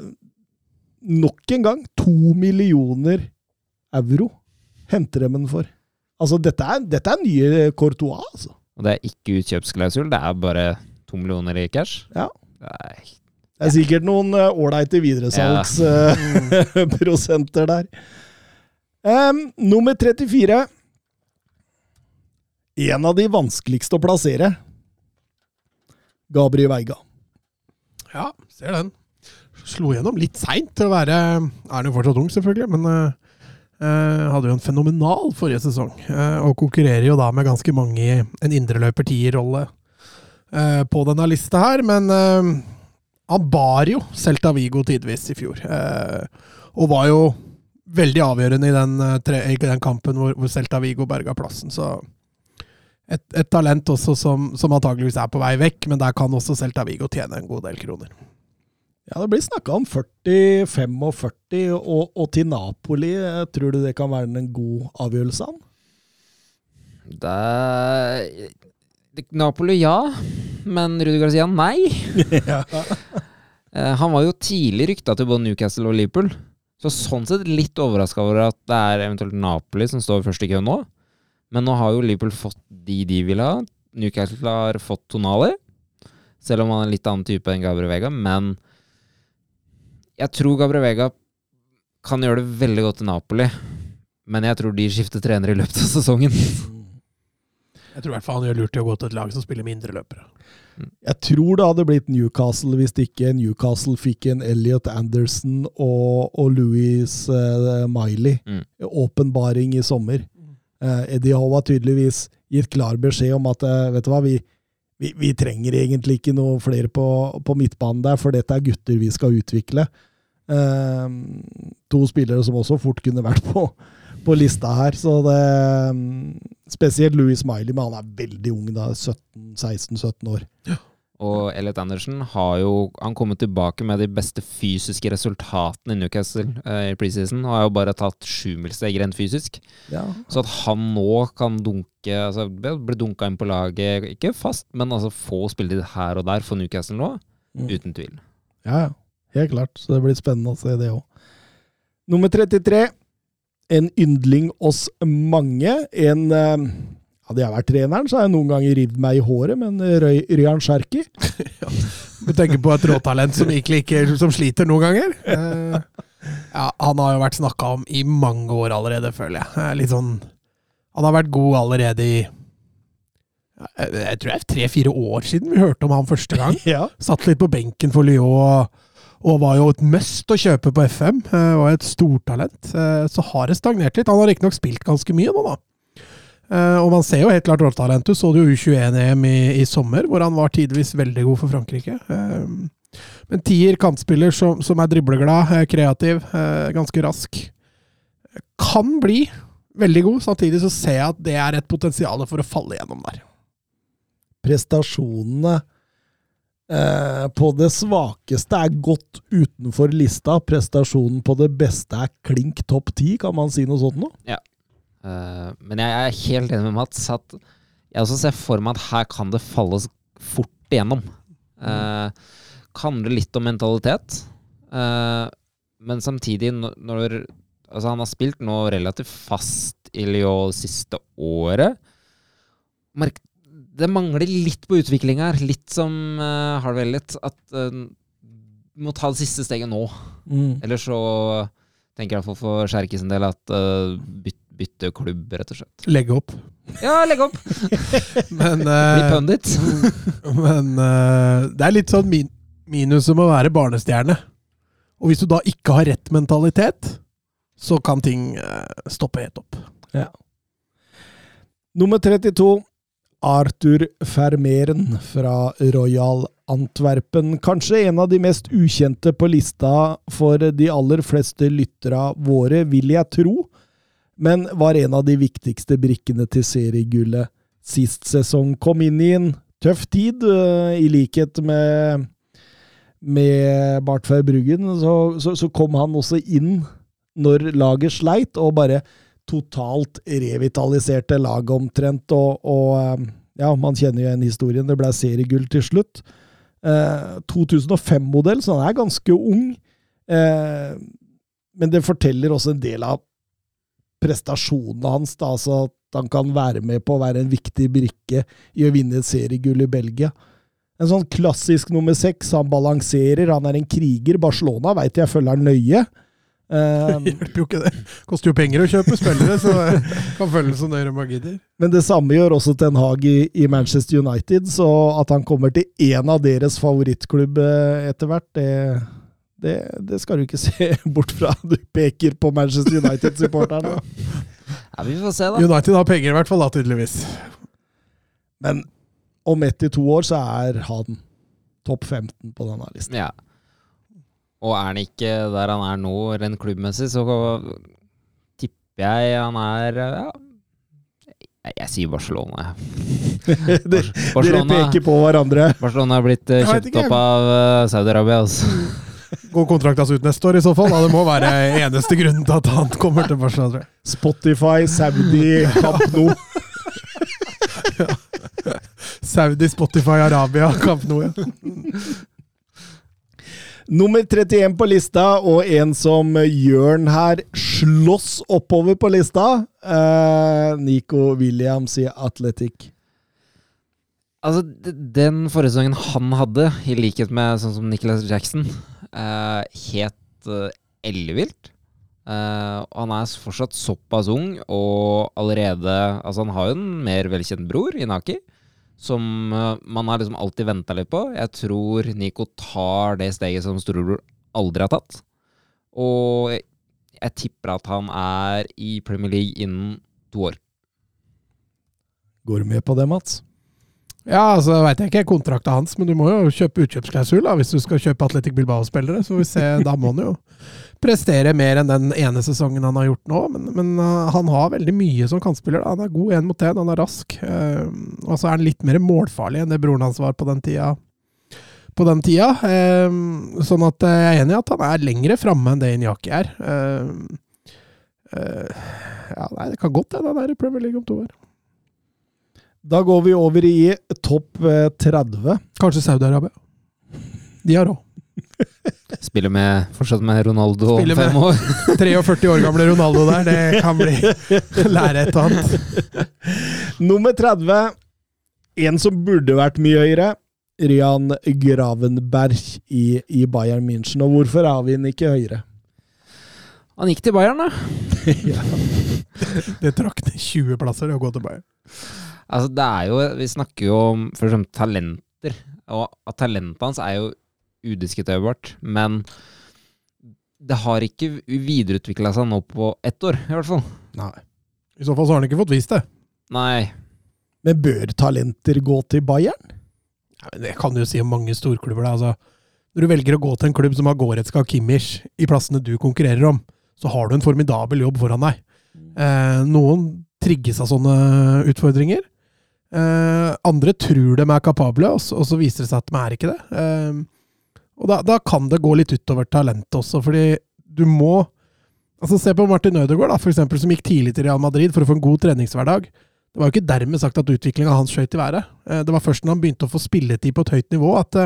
nok en gang to millioner euro henter de den for. Altså, dette er, dette er nye Courtois, altså. Og det er ikke utkjøpsklausul, det er bare to millioner i cash? Ja. Det er, det er sikkert noen eh, ålreite uh, videresalgsprosenter ja. *laughs* uh, der. Um, nummer 34 en av de vanskeligste å plassere. Gabriel Veiga. Ja, ser den. Slo gjennom litt seint til å være Er jo fortsatt ung, selvfølgelig, men uh, hadde jo en fenomenal forrige sesong. Uh, og konkurrerer jo da med ganske mange i en indreløper tierrolle uh, på denne lista her. Men han bar jo Celta Vigo tidvis i fjor. og var jo veldig avgjørende i den, i den kampen hvor, hvor Celta Vigo berga plassen. Så et, et, talent også som, som antageligvis er på vei vekk, men der kan også Celta Vigo tjene en god del kroner. Ja, Det blir snakka om 40-45, og, og, til Napoli. Tror du det kan være en god avgjørelse? han? Det Napoli ja, men Rudi Garcia nei. *laughs* ja. Eh, han var jo tidlig rykta til både Newcastle og Liverpool, så sånn sett litt overraska over at det er eventuelt Napoli som står først i køen nå. Men nå har jo Liverpool fått de de vil ha. Newcastle har fått Tonali, selv om han er en litt annen type enn Gabriel Vega. Men jeg tror Gabriel Vega kan gjøre det veldig godt i Napoli. Men jeg tror de skifter trener i løpet av sesongen. *laughs* Jeg tror i hvert fall han gjør lurt i å gå til et lag som spiller mindre løpere. Jeg tror det hadde blitt Newcastle hvis ikke Newcastle fikk en Elliot Anderson og, og Louis uh, Miley. Mm. Åpenbaring i sommer. Uh, Eddie Howe har tydeligvis gitt klar beskjed om at uh, vet du hva, vi, vi, vi, trenger egentlig ikke noe flere på, på, midtbanen der, for dette er gutter vi skal utvikle. Uh, to spillere som også fort kunne vært på, på lista her. Så det, spesielt Louis Miley, men han er veldig ung, da, 16-17 år. Ja. Og Elliot Anderson har jo han kommet tilbake med de beste fysiske resultatene i Newcastle uh, i preseason, og har jo bare tatt sjumilssteg rent fysisk. Ja. Så at han nå kan dunke altså Bli dunka inn på laget, ikke fast, men altså få spilletid her og der for Newcastle nå, mm. uten tvil. Ja, ja. Helt klart. Så det blir spennende å se det òg. Nummer 33. En yndling oss mange. En uh, hadde jeg vært treneren, så har jeg noen ganger rivd meg i håret, men Røy, Ryan Cherky *laughs* ja. Du tenker på et råtalent som egentlig ikke som sliter noen ganger? Uh, *laughs* ja, han har jo vært snakka om i mange år allerede, føler jeg. Litt sånn Han har vært god allerede i jeg tror det er tre-fire år siden vi hørte om han første gang. *laughs* ja. Satt litt på benken for Lyon og, var jo et must å kjøpe på FM. eh, Var et stortalent. eh, Så har det stagnert litt. Han har riktignok spilt ganske mye nå, da. Eh, Og man ser jo helt klart råtalentet. Så det jo U21-EM i, i sommer, hvor han var tidvis veldig god for Frankrike. Uh, Men tier, kantspiller som, som er dribleglad, eh, kreativ, uh, ganske rask. Kan bli veldig god. Samtidig så ser jeg at det er et potensial for å falle gjennom der. prestasjonene eh, på det svakeste er godt utenfor lista. Prestasjonen på det beste er klink topp ti, kan man si noe sånt nå? Eh, men jeg er helt enig med Mats at jeg også ser for meg at her kan det falle s- fort igjennom. Mm. kan det litt om mentalitet, eh, men samtidig når, Altså, han har spilt nå relativt fast i Lyon det siste året. Merk, det mangler litt på utvikling her. Litt som uh, Harvey Elliot. At uh, må ta det siste steget nå. Mm. Eller så tenker jeg iallfall for Skjerkes en del at uh, byt, bytte klubb, rett og slett. Legge opp. Ja, legg opp! *laughs* Men, *laughs* Bli eh, pundit. men eh, det er litt sånn min minuset med å være barnestjerne. Og hvis du da ikke har rett mentalitet, så kan ting eh, stoppe helt opp. Nummer 32. Arthur Fermeren fra Royal Antwerpen. Kanskje en av de mest ukjente på lista for de aller fleste lyttere våre, vil jeg tro. Men var en av de viktigste brikkene til seriegullet sist sesong. Kom inn i en tøff tid, øh, i likhet med, med Bart Verbruggen. Så, så, så kom han også inn når laget sleit, og bare totalt revitaliserte laget omtrent. Og, og eh, ja, man kjenner jo igjen historien. Det ble seriegull til slutt. Eh, 2005-modell, så han er ganske ung. Eh, men det forteller også en del av prestasjonene hans. Da, altså at han kan være med på å være en viktig brikke i å vinne et seriegull i Belgia. En sånn klassisk nummer seks. Han balanserer, han er en kriger. Barcelona veit jeg følger han nøye. *laughs* Eh, Hjelper jo ikke det. Koster jo penger å kjøpe spillere, så kan følge som nøye man gidder. Men det samme gjør også Ten Hag i, i Manchester United, så at han kommer til én av deres favorittklubb eh, etter hvert, det, det, det skal du ikke se *laughs* bort fra. Du peker på Manchester United-supporterne. *laughs* Ja, vi får se, da. United har penger i hvert fall, da, tydeligvis. Men om ett til to år så er han topp 15 på denne listen. Ja. Og er han ikke der han er nå, rent klubbmessig, så tipper jeg han er ja, jeg, jeg sier Barcelona. *laughs* Barcelona. Dere peker på hverandre. Barcelona har blitt eh, kjøpt opp av eh, Saudi-Arabia. Altså. Går kontrakten hans ut neste år i så fall? Da. Det må være eneste grunnen til at han kommer til Barcelona. tror. Spotify, Saudi, Camp Nou. Saudi, Spotify, Arabia, Camp Nou. Ja. Nummer 31 på lista, og en som Jørn her slåss oppover på lista. Eh, Nico Williams i Athletic. Altså, den forrige sesongen han hadde, i likhet med sånn som Nicholas Jackson, eh, helt uh, ellevilt. Uh, han er fortsatt såpass ung, og allerede Altså, han har jo en mer velkjent bror, Inaki, som eh, man har liksom alltid venta litt på. Jeg tror Nico tar det steget som storebror aldri har tatt. Og jeg, jeg tipper at han er i Premier League innen to år. Går du med på det, Mats? Ja, altså veit jeg ikke kontrakta hans, men du må jo kjøpe utkjøpsklausul da, hvis du skal kjøpe Atletic Bilbao-spillere. Så vi ser, *laughs* da må han jo prestere mer enn den ene sesongen han har gjort nå. Men, men uh, han har veldig mye som kantspiller. da. Han er god én mot én, han er rask. Uh, og så er han litt mer målfarlig enn det broren hans var på den tida. På den tida. Uh, sånn at uh, jeg er enig i at han er lengre framme enn det Inyaki er. Uh, uh, ja, nei, det kan godt hende han er i Premier League om to år. Da går vi over i topp eh, 30. Kanskje Saudi-Arabia. De har råd. Spiller med, fortsatt med Ronaldo om Spiller fem med- år. *laughs* 43 år gamle Ronaldo der, det kan bli *laughs* lære et og annet. Nummer 30. En som burde vært mye høyere. Ryan Gravenberg i, i Bayern München. Og hvorfor har vi den ikke høyere? Han gikk til Bayern, da. *laughs* Det trakk ned 20 plasser å gå til Bayern. Altså, det er jo Vi snakker jo om for eksempel talenter. Og at talentet hans er jo udiskuterbart. Men det har ikke videreutvikla seg nå på ett år, i hvert fall. Nei. I så fall så har han ikke fått vist det. Nei. Men bør talenter gå til Bayern? Ja, men Det kan du jo si om mange storklubber. Da. Altså, når du velger å gå til en klubb som har Goretzka og Kimmich i plassene du konkurrerer om, så har du en formidabel jobb foran deg. Eh, noen trigges av sånne utfordringer. Eh, andre tror de er kapable, og så, og så viser det seg at de er ikke det. Eh, og da, da kan det gå litt utover talentet også, fordi du må altså Se på Martin Ødegaard, for eksempel, som gikk tidlig til Real Madrid for å få en god treningshverdag. Det var jo ikke dermed sagt at utviklinga hans skjøt i været. Eh, Det var først når han begynte å få spilletid på et høyt nivå, at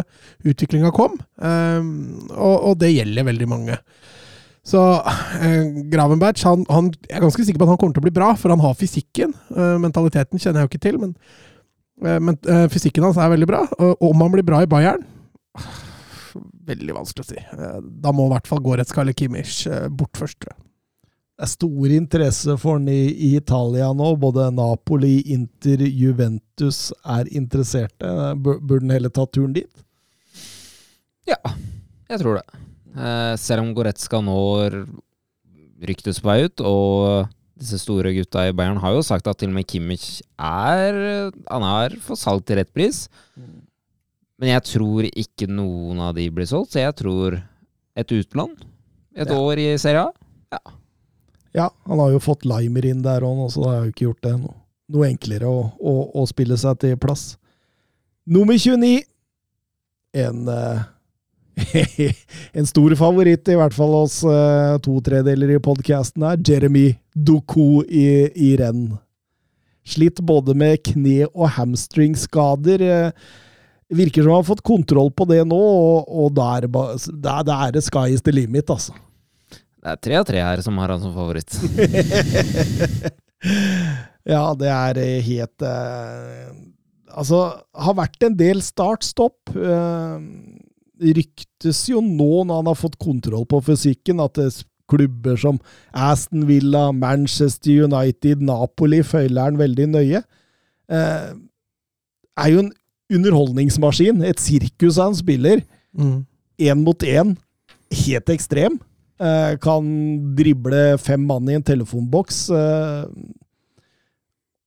utviklinga kom. Og, og det gjelder veldig mange. Så eh, Gravenberg han, han, Jeg er ganske sikker på at han kommer til å bli bra, for han har fysikken. Eh, mentaliteten kjenner jeg jo ikke til, men, eh, men eh, fysikken hans er veldig bra. Og om han blir bra i Bayern *sighs* Veldig vanskelig å si. Eh, Da må i hvert fall Goretzka eller Kimmich eh, bort først. Det er stor interesse for han i, i Italia nå. Både Napoli, Inter, Juventus er interesserte. Burde han heller ta turen dit? Ja, jeg tror det. Eh, selv om Goretzka nå ryktes på vei ut, og disse store gutta i Bayern har jo sagt at til og med Kimmich er Han er for salg til rett pris. Men jeg tror ikke noen av de blir solgt, så jeg tror et utland. Et Ja. år i Serie A. Ja, han har jo fått Limer inn der òg så det har jo ikke gjort det noe, noe enklere å, å, å spille seg til plass. Nummer 29. En eh, *laughs* En stor favoritt, i hvert fall hos eh, to tredeler i podkasten her. Jeremy Doku i, i renn. Slitt både med kne- og hamstringskader. eh, Virker som han har fått kontroll på det nå, og, og da er det, ba- da da er det sky is the limit, altså. Det er tre av tre her som har han som favoritt. *laughs* ja, det er eh, helt eh, Altså, har vært en del start-stopp. Eh, ryktes jo nå, når han har fått kontroll på fysikken, at det klubber som Aston Villa, Manchester United, Napoli følger han veldig nøye. Eh, er jo en underholdningsmaskin. Et sirkus han spiller. Én mot én. Helt ekstrem. Eh, kan drible fem mann i en telefonboks. Eh,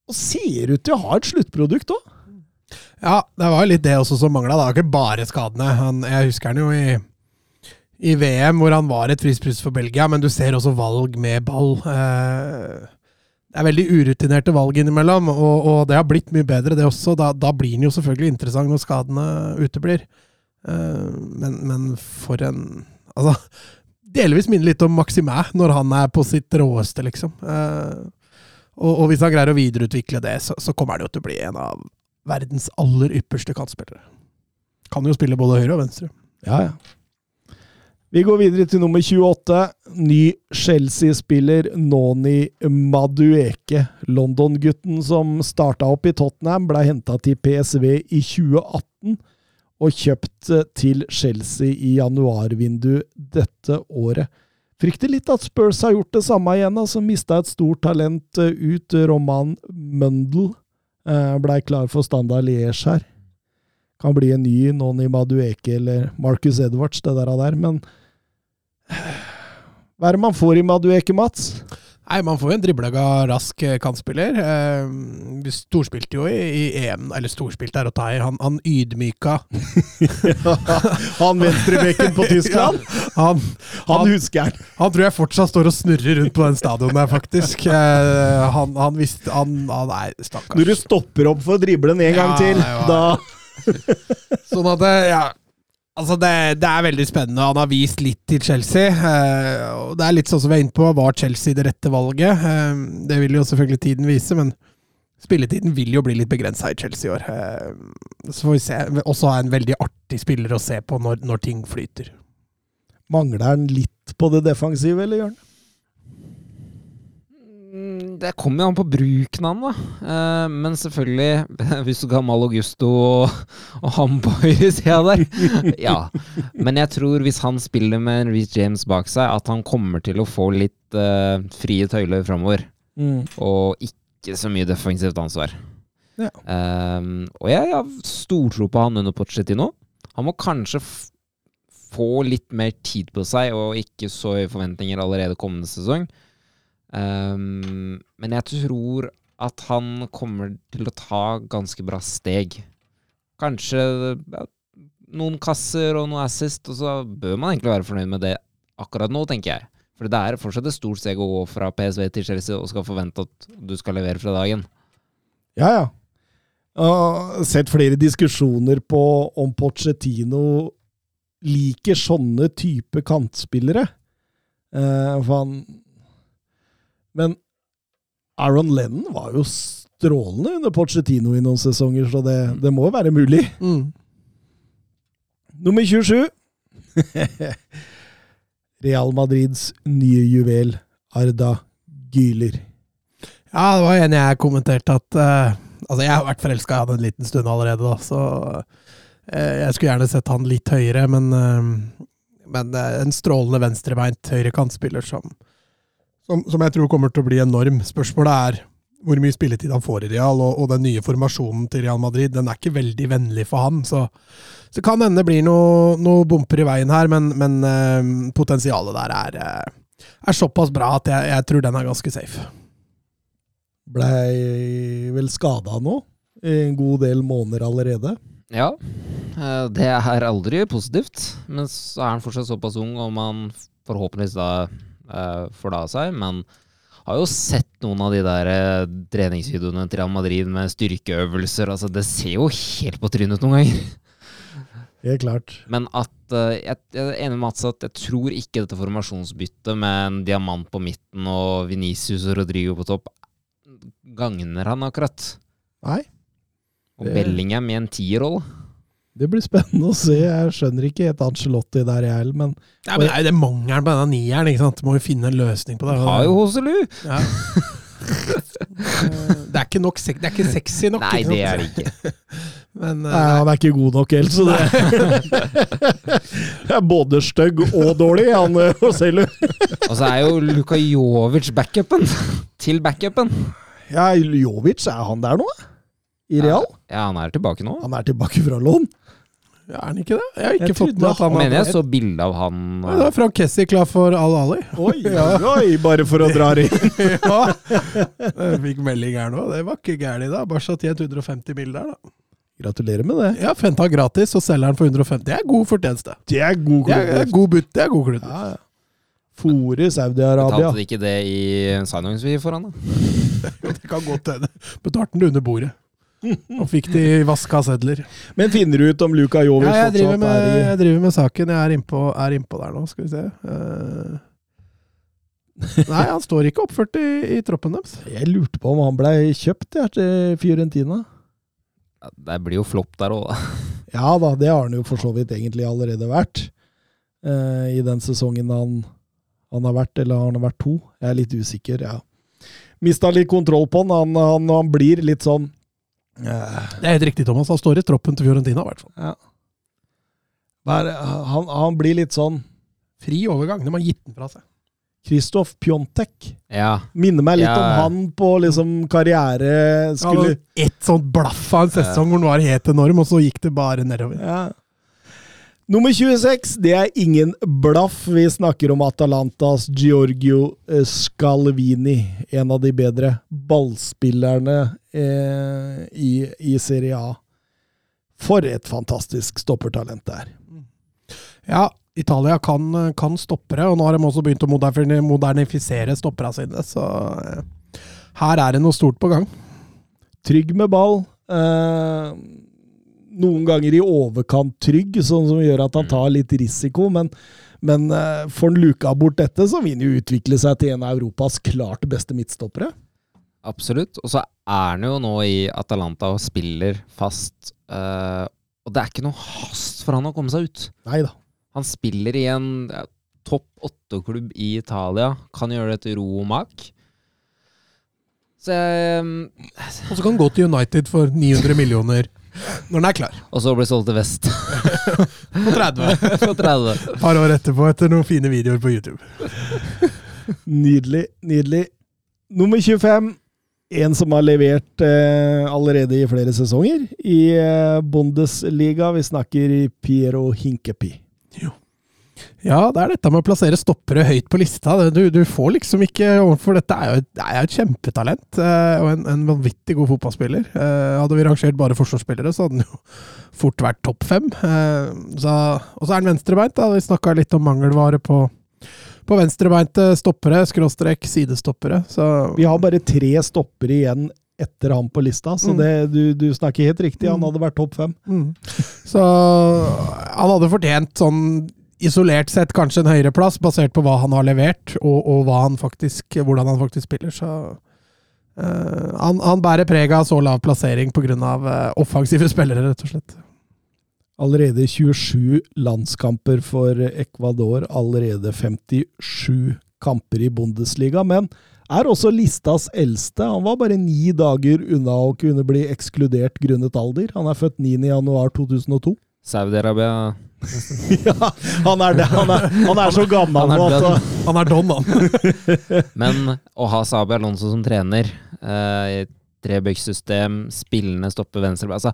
og ser ut til å ha et sluttprodukt òg. Ja, det var jo litt det også som mangla. Det var ikke bare skadene. Han, jeg husker han jo i, i VM, hvor han var et frisprust for Belgia, men du ser også valg med ball. Eh, det er veldig urutinerte valg innimellom, og, og det har blitt mye bedre, det også. Da, da blir han jo selvfølgelig interessant når skadene uteblir. Eh, men, men for en Altså, delvis minner litt om Maximæ når han er på sitt råeste, liksom. Eh, og, og hvis han greier å videreutvikle det, så, så kommer han jo til å bli en av verdens aller ypperste kantspillere. Kan jo spille både høyre og venstre. Ja, ja. Vi går videre til nummer 28. Ny Chelsea-spiller Noni Madueke. London-gutten som starta opp i Tottenham, ble henta til PSV i 2018 og kjøpt til Chelsea i januarvinduet dette året. Frykter litt at Spurs har gjort det samme igjen, altså mista et stort talent ut. Roman Mundel blei klar for standard Liège her kan bli en ny Noni Madueke eller Marcus Edwards, det der. der men hva er det man får i Madueke, Mats? Nei, man får jo en driblega, rask eh, kantspiller. Eh, vi storspilte jo i, i EM, eller storspilte er å ta i. Han, han ydmyka *laughs* han venstrebekken på Tyskland? *laughs* han, Han han, husker han. han tror jeg fortsatt står og snurrer rundt på den stadion der, faktisk. Eh, han, han visste Han, han er stakkars. Når du stopper opp for å drible den en gang til, da *laughs* Sånn at det, ja Altså det, det er veldig spennende. Han har vist litt til Chelsea. Eh, og det er litt sånn som vi er inne på, var Chelsea det rette valget? Eh, det vil jo selvfølgelig tiden vise, men spilletiden vil jo bli litt begrensa i Chelsea i år. Eh, så får vi se. Også er en veldig artig spiller å se på når, når ting flyter. Mangler han litt på det defensive, eller? Mm, Det kommer jo an på bruken av den, da. Eh, men selvfølgelig, *laughs* hvis du kan Mal Augusto og, og ham på høyresida der *laughs* Ja. Men jeg tror hvis han spiller med Reece James bak seg, at han kommer til å få litt uh, frie tøyler framover. Og ikke så mye defensivt ansvar. Ja. Um, og jeg har stortro på han under Pochettino. Han må kanskje få litt mer tid på seg, og ikke så høye forventninger allerede kommende sesong. Um, men jeg tror at han kommer til å ta ganske bra steg. Kanskje ja, noen kasser og noe assist, og så bør man egentlig være fornøyd med det akkurat nå, tenker jeg. For det er fortsatt et stort steg å gå fra PSV til Chelsea og skal forvente at du skal levere fra dagen. Ja, ja. har sett flere diskusjoner på om Pochettino liker sånne type kantspillere. Uh, for han Men Aaron Lennon var jo strålende under Pochettino i noen sesonger, så det, det må være mulig. Mm. Nummer 27. *laughs* Real Madrids nye juvel, Arda Gyler. Ja, det var en jeg kommenterte at uh, Altså, jeg har vært forelska i han en liten stund allerede, da, så uh, jeg skulle gjerne sett han litt høyere, men, uh, men en strålende venstrebeint høyrekantspiller som, som, som jeg tror kommer til å bli enorm. Spørsmålet er hvor mye spilletid han får i Real, og, og den nye formasjonen til Real Madrid den er ikke veldig vennlig for han. Så, så kan hende det blir noen noe bumper i veien her, men, men eh, potensialet der er, eh, er såpass bra at jeg, jeg tror den er ganske safe. Blei vel skada nå i en god del måneder allerede. Ja, eh, det er aldri positivt. Men så er han fortsatt såpass ung, og man forhåpentligvis da får det av seg. Men har jo sett noen av de der eh, treningsvideoene til Real Madrid med styrkeøvelser. Altså, det ser jo helt på trynet ut noen ganger. *laughs* Helt klart. Men at eh, jeg, jeg er enig med Mats at jeg tror ikke dette formasjonsbyttet med en diamant på midten og Venicius og Rodrigo på topp gagner han akkurat. Nei, Og Det- Bellingham i en tierrolle. Det blir spennende å se. Jeg skjønner ikke et Angelotti der, jeg heller, men Ja, men det er jo det mangelen på denne nieren. ikke sant? Du må jo finne en løsning på det. Har jo Hoselu! Ja. *laughs* det, er ikke nok, det er ikke sexy nok. Nei, det er det ikke. *laughs* Men eh, nei, han er ikke god nok helt, så det *laughs* er både stygg og dårlig, han eh, Hoselu. Og så er jo Luka Jovic backupen til backupen. Ja, Jovic, er han der nå? I Real? Ja, han er tilbake nå. Han er tilbake fra lån. ja, er han ikke det? Jeg har ikke Jeg fått med at han Mener jeg så bilde av han Ja, Det er Frank Kessi klar for Al-Ali. *laughs* Oi, oi, bare for å dra det inn. *laughs* ja. Jeg fikk melding her nå. Det var ikke gærent, da. Bare satt 150 mill. der, da. Gratulerer med det. Ja, Fenta gratis, og selger den for 150. Det er god fortjeneste. Det er god Det er, det er god butt. Det er god klubb. Ja, ja. Fore Saudi-Arabia. Betalte de ikke det i signingsfee for han, da? *laughs* Det kan godt hende. Betalte den under bordet. Og fikk de vaska sedler. Men finner du ut om Luka Jovic Ja, jeg, driver med, er i jeg driver med saken. Jeg er innpå, er innpå der nå, skal vi se. Uh... Nei, han står ikke oppført i, i troppen deres. Jeg lurte på om han blei kjøpt jeg, til Fiorentina. Ja, Det blir jo flopp der òg, da. *laughs* Ja da, det har han jo for så vidt egentlig allerede vært. Uh, I den sesongen han, han har vært, eller har han vært to? Jeg er litt usikker, ja. Mista litt kontroll på han. Han, han, han blir litt sånn Det er helt riktig, Thomas. Han står i troppen til Fiorentina, i hvert fall. ja. Han, han blir litt sånn Fri overgang. De har gitt den fra seg. Kristoff Pjontek. Ja. Minner meg litt Ja. om han på liksom karriere Skulle Ja, Ett sånt blaff av en sesong hvor den var helt enorm, og så gikk det bare nedover. Ja. Nummer 26, det er ingen blaff. Vi snakker om Atalantas Giorgio eh, Scalvini. En av de bedre ballspillerne eh, i, i Serie A. For et fantastisk stoppertalent det er. Ja, Italia kan, kan stoppere, og nå har de også begynt å modernifisere stopperne sine, så eh, her er det noe stort på gang. Trygg med ball. Eh, noen ganger i overkant trygg, sånn som gjør at han tar litt risiko. Men, men eh, får han luka bort dette, så vil han jo utvikle seg til en av Europas klart beste midtstoppere. Absolutt. Og så er han jo nå i Atalanta og spiller fast. Uh, og det er ikke noe hast for han å komme seg ut. Neida. Han spiller i en ja, topp åtte-klubb i Italia. Kan gjøre det til ro og mak. Så jeg Og så kan han gå til United for 900 millioner når den er klar. Og så blir solgt til Vest *laughs* På 30. *laughs* på 30. Et par år etterpå, etter noen fine videoer på YouTube. *laughs* Nydelig, nydelig. Nummer 25. En som har levert eh, allerede i flere sesonger i eh, Bundesliga. Vi snakker i Piero Hinkepi. Ja, det er dette med å plassere stoppere høyt på lista. Du, du får liksom ikke For dette er jo et, det er jo et kjempetalent, eh, og en, en vanvittig god fotballspiller. Eh, hadde vi rangert bare forsvarsspillere, så hadde han jo *laughs* fort vært topp fem. Eh, så, og så er han venstrebeint. da. Vi snakka litt om mangelvare på, på venstrebeinte stoppere, skråstrek sidestoppere. Så Vi har bare tre stoppere igjen etter ham på lista, så Mm. det, du, du snakker helt riktig. Han Mm. hadde vært topp fem. Mm. Så han hadde fortjent sånn isolert sett kanskje en høyere plass, basert på hva han har levert, og, og hva han faktisk, hvordan han faktisk spiller. Så uh, han, han bærer preg av så lav plassering pga. Uh, offensive *laughs* spillere, rett og slett. Allerede 27 landskamper for Ecuador, allerede 57 kamper i Bundesliga, men er også listas eldste. Han var bare ni dager unna å kunne bli ekskludert grunnet alder. Han er født 9.1.2002. Saudi-Arabia ja, han er, det. Han er, han er så gammel nå at. Han er don, han. *laughs* Men å ha Sabi Alonso som trener, eh, i trebøkssystem, spillende stopper venstre altså,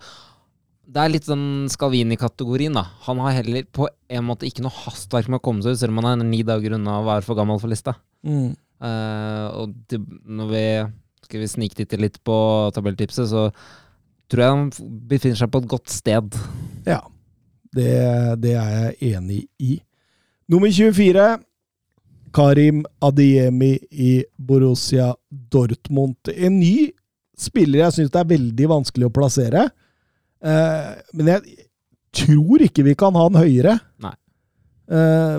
Det er litt sånn Scalvini-kategorien, da. Han har heller på en måte ikke noe hastverk med å komme seg ut, selv om han er ni dager unna å være for gammel for lista. mm. Eh, og det, når vi skal vi sniktitte litt på tabelltipset, så tror jeg han befinner seg på et godt sted. Ja, det, det er jeg enig i. Nummer 24. Karim Adiemi i Borussia Dortmund. En ny spiller jeg syns det er veldig vanskelig å plassere. Eh, men jeg tror ikke vi kan ha han høyere. Nei. Eh,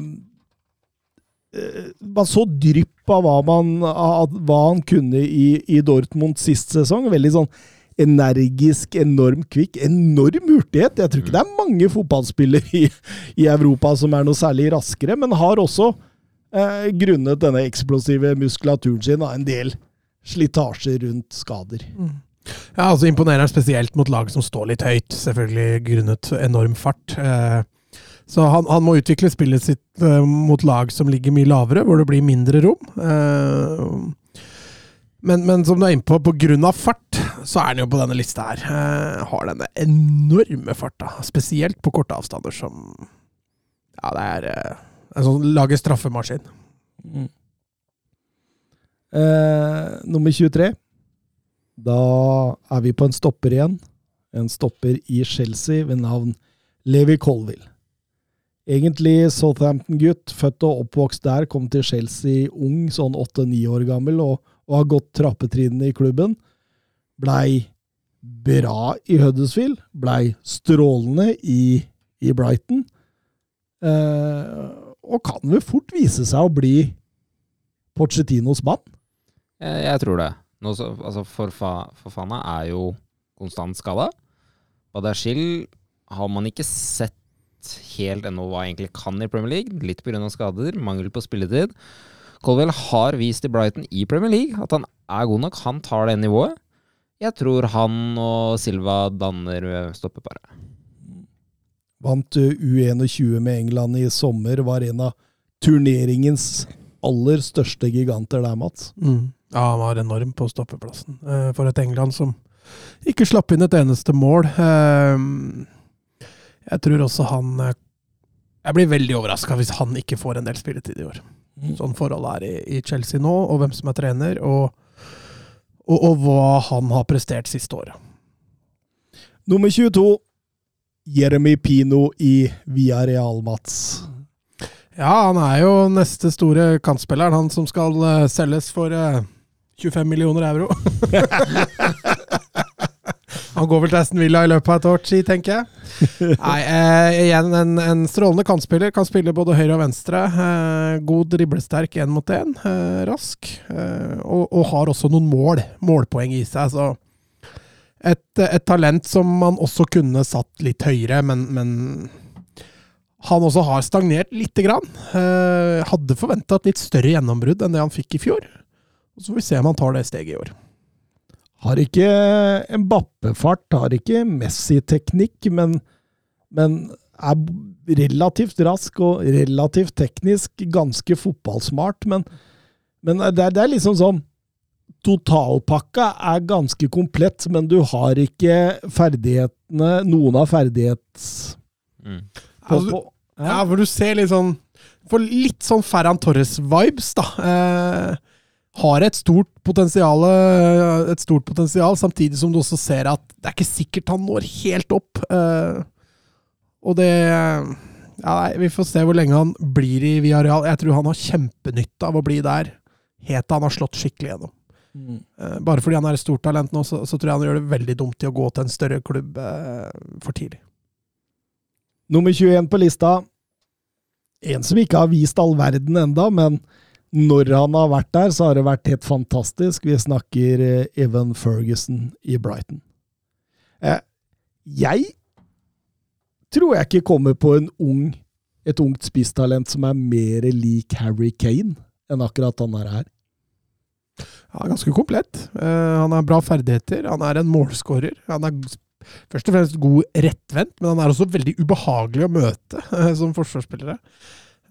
eh, man så drypp av hva, man, av hva han kunne i, i Dortmund sist sesong. Veldig sånn energisk, enormt kvikk, enorm hurtighet. Jeg tror ikke det er mange fotballspillere i, i Europa som er noe særlig raskere, men har også, eh, grunnet denne eksplosive muskulaturen sin, av en del slitasje rundt skader. Ja, altså Imponerer han spesielt mot lag som står litt høyt, selvfølgelig grunnet enorm fart. Eh, så han, han må utvikle spillet sitt eh, mot lag som ligger mye lavere, hvor det blir mindre rom. Eh, men, men som du er inne på, av fart, så er han jo på denne lista her. Uh, har denne enorme farta, spesielt på korte avstander, som Ja, det er uh, en sånn lager straffemaskin. Eh, nummer 23. Da er vi på en stopper igjen. En stopper i Chelsea ved navn Levi Colville. Egentlig Southampton-gutt, født og oppvokst der, kom til Chelsea ung, sånn åtte-ni år gammel, og, og har gått trappetrinnene i klubben. Blei bra i Huddersfield, blei strålende i, i Brighton. Eh, og kan vel fort vise seg å bli Pochettinos mann. Jeg, jeg tror det. Nå så, altså Forfa, Forfana er jo konstant skada. Badashil har man ikke sett helt ennå hva egentlig kan i Premier League. Litt pga. skader, mangel på spilletid. Colwell har vist i Brighton i Premier League at han er god nok. Han tar det nivået. Jeg tror han og Silva danner stoppeparet. Vant uh, U21 med England i sommer, var en av turneringens aller største giganter der, Mats. Ja, han var enorm på stoppeplassen. eh, For et England som ikke slapp inn et eneste mål. Eh, Jeg tror også han eh, Jeg blir veldig overraska hvis han ikke får en del spilletid i år. Sånn forholdet er i, i Chelsea nå, og hvem som er trener, og, og, og hva han har prestert siste året. Nummer 22. Jeremy Pino i Villarreal, Mats. Ja, han er jo neste store kantspilleren, han som skal eh, selges for eh, 25 millioner euro. *laughs* *laughs* han går vel til Aston Villa i løpet av et år, si, tenker jeg. *laughs* Nei, eh, igjen en, en strålende kantspiller. Kan spille både høyre og venstre. Eh, god driblesterk én mot én. Eh, rask. Eh, og, og har også noen mål. Målpoeng i seg. Så et, et talent som man også kunne satt litt høyere, men, men han også har stagnert lite grann. Eh, hadde forventa et litt større gjennombrudd enn det han fikk i fjor. Så får vi se om han tar det steget i år. Har ikke en bappefart, har ikke Messi-teknikk, men, men er relativt rask og relativt teknisk, ganske fotballsmart. Men, men det, er, det er liksom sånn Totalpakka er ganske komplett, men du har ikke ferdighetene Noen av ferdighets... Mm. På, Altså, på, Ja, for du ser litt sånn Får litt sånn Ferran Torres-vibes, da. Eh, har et stort potensial, et stort potensial, samtidig som du også ser at det er ikke sikkert han når helt opp. Eh, og det ja, nei, Vi får se hvor lenge han blir i Villarreal. Jeg tror han har kjempenytte av å bli der helt til han har slått skikkelig gjennom. Mm. Eh, bare fordi han er et stort talent nå, så, så, tror jeg han gjør det veldig dumt i å gå til en større klubb eh, for tidlig. Nummer 21 på lista. En som ikke har vist all verden enda, men når han har vært der, så har det vært helt fantastisk. Vi snakker eh, Evan Ferguson i Brighton. Eh, jeg tror jeg ikke kommer på ung, et ungt spisstalent som er mer lik Harry Kane enn akkurat han er her. Ja, ganske komplett. Uh, han har bra ferdigheter. Han er en målskårer. Han er først og fremst god rettvendt, men han er også veldig ubehagelig å møte *laughs* som forsvarsspillere.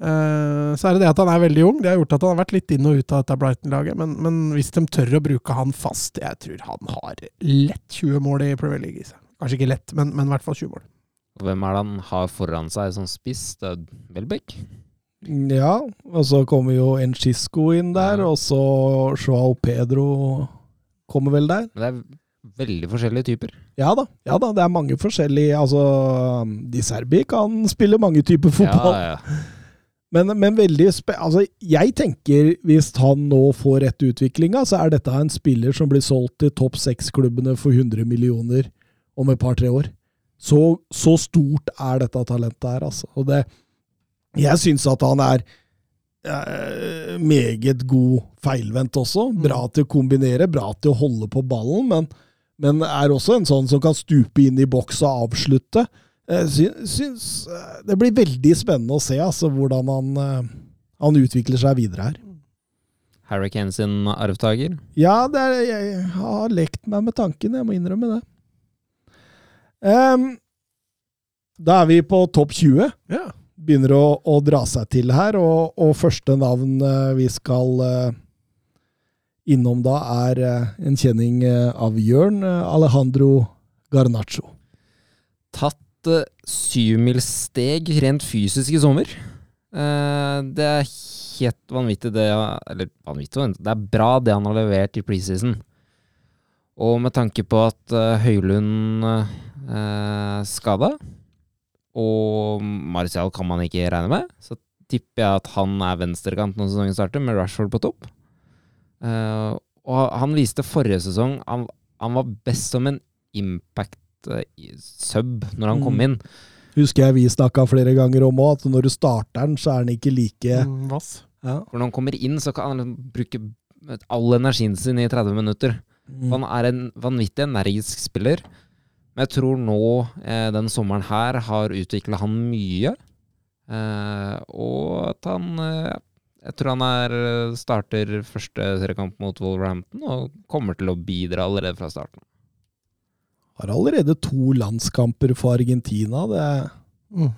Uh, så er det det at han er veldig ung. Det har gjort at han har vært litt inn og ut av dette Brighton-laget. Men, men, hvis de tør å bruke han fast, jeg tror han har lett 20 mål i Premier League i seg. Kanskje ikke lett, men, men i hvert fall 20 mål. Hvem er det han har foran seg som spiss? Det er Welbeck? Ja, og så kommer jo Enchisco inn der, ja. og så Joao Pedro kommer vel der. Det er veldig forskjellige typer. Ja da, ja da, det er mange forskjellige Altså, Di Serbi kan spille mange typer fotball. Ja, ja. Men, men, veldig spe... Altså, jeg tenker hvis han nå får rett utviklinga, så er dette en spiller som blir solgt til topp seks-klubbene for 100 millioner om et par-tre år. Så, så, stort er dette talentet her, altså. Og det, jeg syns at han er eh, meget god feilvendt også. Mm. Bra til å kombinere, bra til å holde på ballen, men, men er også en sånn som kan stupe inn i boks og avslutte. Jeg syns eh, Det blir veldig spennende å se altså, hvordan han, eh, han utvikler seg videre her. Harry Kane sin arvtaker? Ja, er, jeg har lekt meg med tanken, jeg må innrømme det. Um, da er vi på topp 20. Ja begynner å, å, dra seg til her, og, og første navn vi skal uh, innom da, er uh, en kjenning av Jørn, Alejandro Garnaccio. Tatt syvmilssteg rent fysisk i sommer. det er helt vanvittig, det Eller vanvittig, det er bra det han har levert i preseason. Og med tanke på at Høylund uh, skada og Marcial kan man ikke regne med. Så tipper jeg at han er venstrekant når sesongen starter, med Rashford på topp. Uh, og han viste forrige sesong han, han var best som en impact uh, sub når han mm. kom inn. Husker jeg vi snakka flere ganger om òg, at når du starter den, så er den ikke like mm, Vass. Ja. For når han kommer inn, så kan han liksom bruke all energien sin i 30 minutter. Mm. Han er en vanvittig energisk spiller. Men jeg tror nå, eh, den sommeren her, har utvikla han mye. Eh, og at han eh, Jeg tror han er eh, starter første seriekamp mot Wolverhampton og kommer til å bidra allerede fra starten. Har allerede to landskamper for Argentina. Det er mm.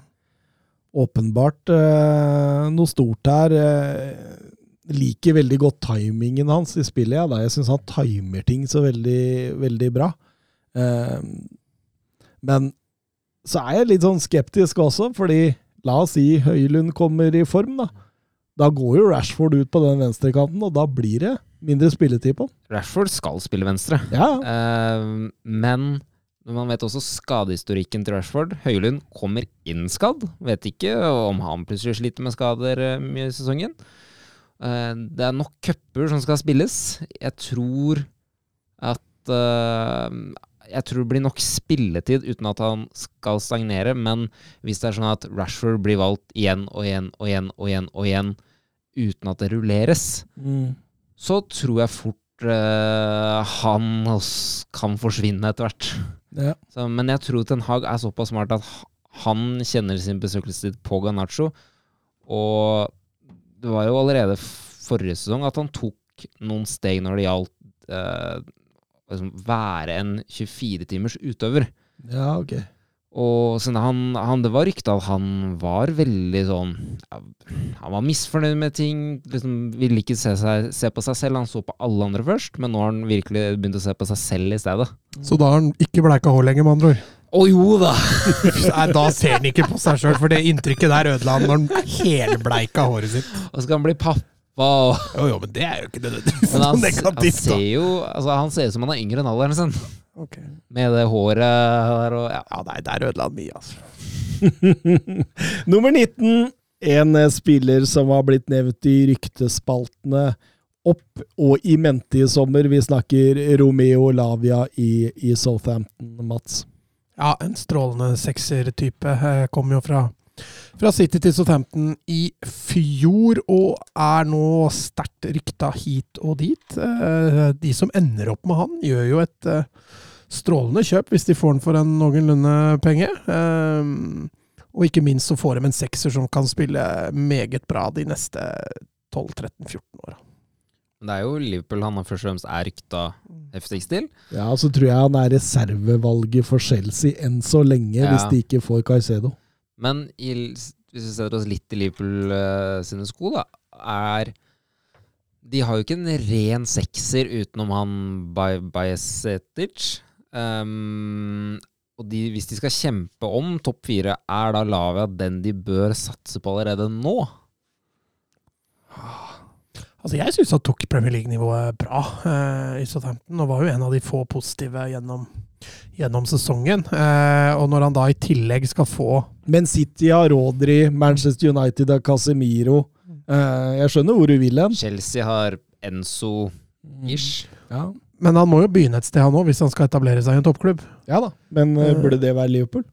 åpenbart eh, noe stort her. Eh, liker veldig godt timingen hans i spillet. Ja, jeg syns han timer ting så veldig, veldig bra. Eh, men så er jeg litt sånn skeptisk også, fordi la oss si Høylund kommer i form, da. Da går jo Rashford ut på den venstrekanten, og da blir det mindre spilletid på Rashford skal spille venstre, ja. uh, men man vet også skadehistorikken til Rashford. Høylund kommer inn skadd. Vet ikke om han plutselig sliter med skader uh, mye i sesongen. Uh, det er nok cuper som skal spilles. Jeg tror at jeg tror det blir nok spilletid uten at han skal stagnere, men hvis det er sånn at Rashford blir valgt igjen og igjen og igjen og igjen og igjen uten at det rulleres, mm. Så tror jeg fort uh, han kan forsvinne etter hvert. Ja. men jeg tror Ten Hag er såpass smart at han kjenner sin besøkelsestid på Ganacho, og det var jo allerede forrige sesong at han tok noen steg når det gjaldt uh, liksom, være en 24 timers utøver. Ja, ok. Og han, han, Det var rykte at han var veldig sånn Han var misfornøyd med ting. liksom Ville ikke se, seg, se, på seg selv. Han så på alle andre først, men nå har han virkelig begynt å se på seg selv i stedet. Så da har han ikke bleika hår lenger, med andre ord? Å jo da! *laughs* Nei, da ser han ikke på seg sjøl, for det inntrykket der ødela han når han helbleika håret sitt. Og så skal han bli pappa. Og, Jo, jo, men det er jo ikke nødvendigvis men han, noe han ser jo altså, Han ser ut som han er yngre enn alderen sin. Ok. Med det håret der og ja. Ja, nei, der ødela han mye, altså. *laughs* Nummer 19. En eh, spiller som har blitt nevnt i ryktespaltene opp og i mente i sommer. Vi snakker Romeo Lavia i, i Southampton, Mats. Ja, en strålende sexer type kommer jo fra, fra City til Southampton i fjor, og er nå sterkt rykta hit og dit. Eh, De som ender opp med han, gjør jo et eh, strålende kjøp hvis de får den for en noenlunde penge. Eh, Og ikke minst så får de en sekser som kan spille meget bra de neste 12-13-14 åra. Det er jo Liverpool han først og fremst er rykta heftigst til. Ja, så tror jeg han er reservevalget for Chelsea enn så lenge, Ja. hvis de ikke får Caicedo. Men i, hvis vi setter oss litt i Liverpool uh, sine sko, da, er De har jo ikke en ren sekser utenom han Bajesetic. Um, og de, hvis de skal kjempe om topp fire, er da Lavia den de bør satse på allerede nå? Altså, jeg syns han tok Premier League-nivået bra eh, i Southampton, og var jo en av de få positive gjennom, gjennom sesongen. Eh, og når han da i tillegg skal få Men City har Rodri, Manchester United har Casemiro. Eh, jeg skjønner hvor du vil hen. Chelsea har Enzo-ish. Ja. Men han må jo begynne et sted, han òg, hvis han skal etablere seg i en toppklubb. ja da, men eh, burde det være Liverpool?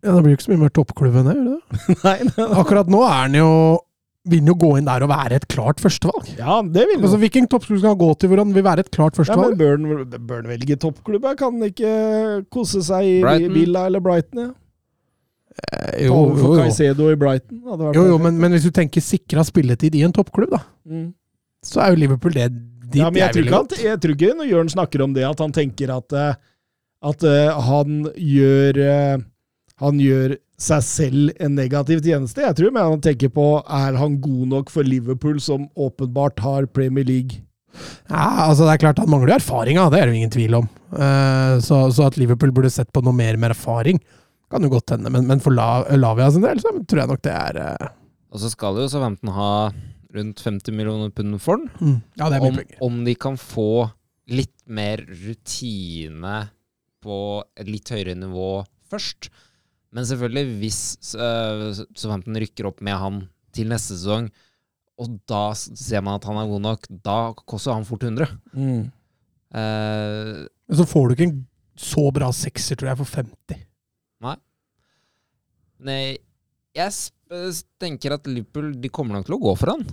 Ja, Det blir jo ikke så mye mer toppklubb enn det, gjør det *laughs* nei. Akkurat nå er han jo vil jo gå inn der og være et klart førstevalg. Ja, det vil Altså. Hvilken toppklubb skal han gå til hvor han vil være et klart førstevalg? Ja, men Børn, bør han- velge toppklubb? Kan kan ikke kose seg i Brighton. Villa eller Brighton. Ja. Eh, jo, jo, jo. Caicedo i Brighton. hadde vært jo, jo men, men hvis du tenker sikra spilletid i en toppklubb, da, Mm. så er jo Liverpool det dit ja, men jeg, jeg tror ikke jeg tror ikke når Jørn snakker om det, at han tenker at, eh, at eh, han gjør eh, Han gjør seg selv en negativ tjeneste. Jeg tror men han tenker på er han god nok for Liverpool, som åpenbart har Premier League. Ja, altså det er klart Han mangler erfaringa, det er det jo ingen tvil om. Eh, så, så at Liverpool burde sett på noe mer med erfaring, kan jo godt hende. Men, men for La, Lavia sin del, så tror jeg nok det er eh, Og så skal jo Southampton ha rundt 50 millioner pund for den. mm, Ja, det er mye om, penger. om de kan få litt mer rutine på et litt høyere nivå først. Men selvfølgelig, hvis uh, Southampton rykker opp med han til neste sesong, og da ser man at han er god nok, da koster han fort 100. Eh, Men så får du ikke en så bra sekser, tror jeg, for 50. nei, Nei jeg tenker at Liverpool de kommer nok til å gå for han.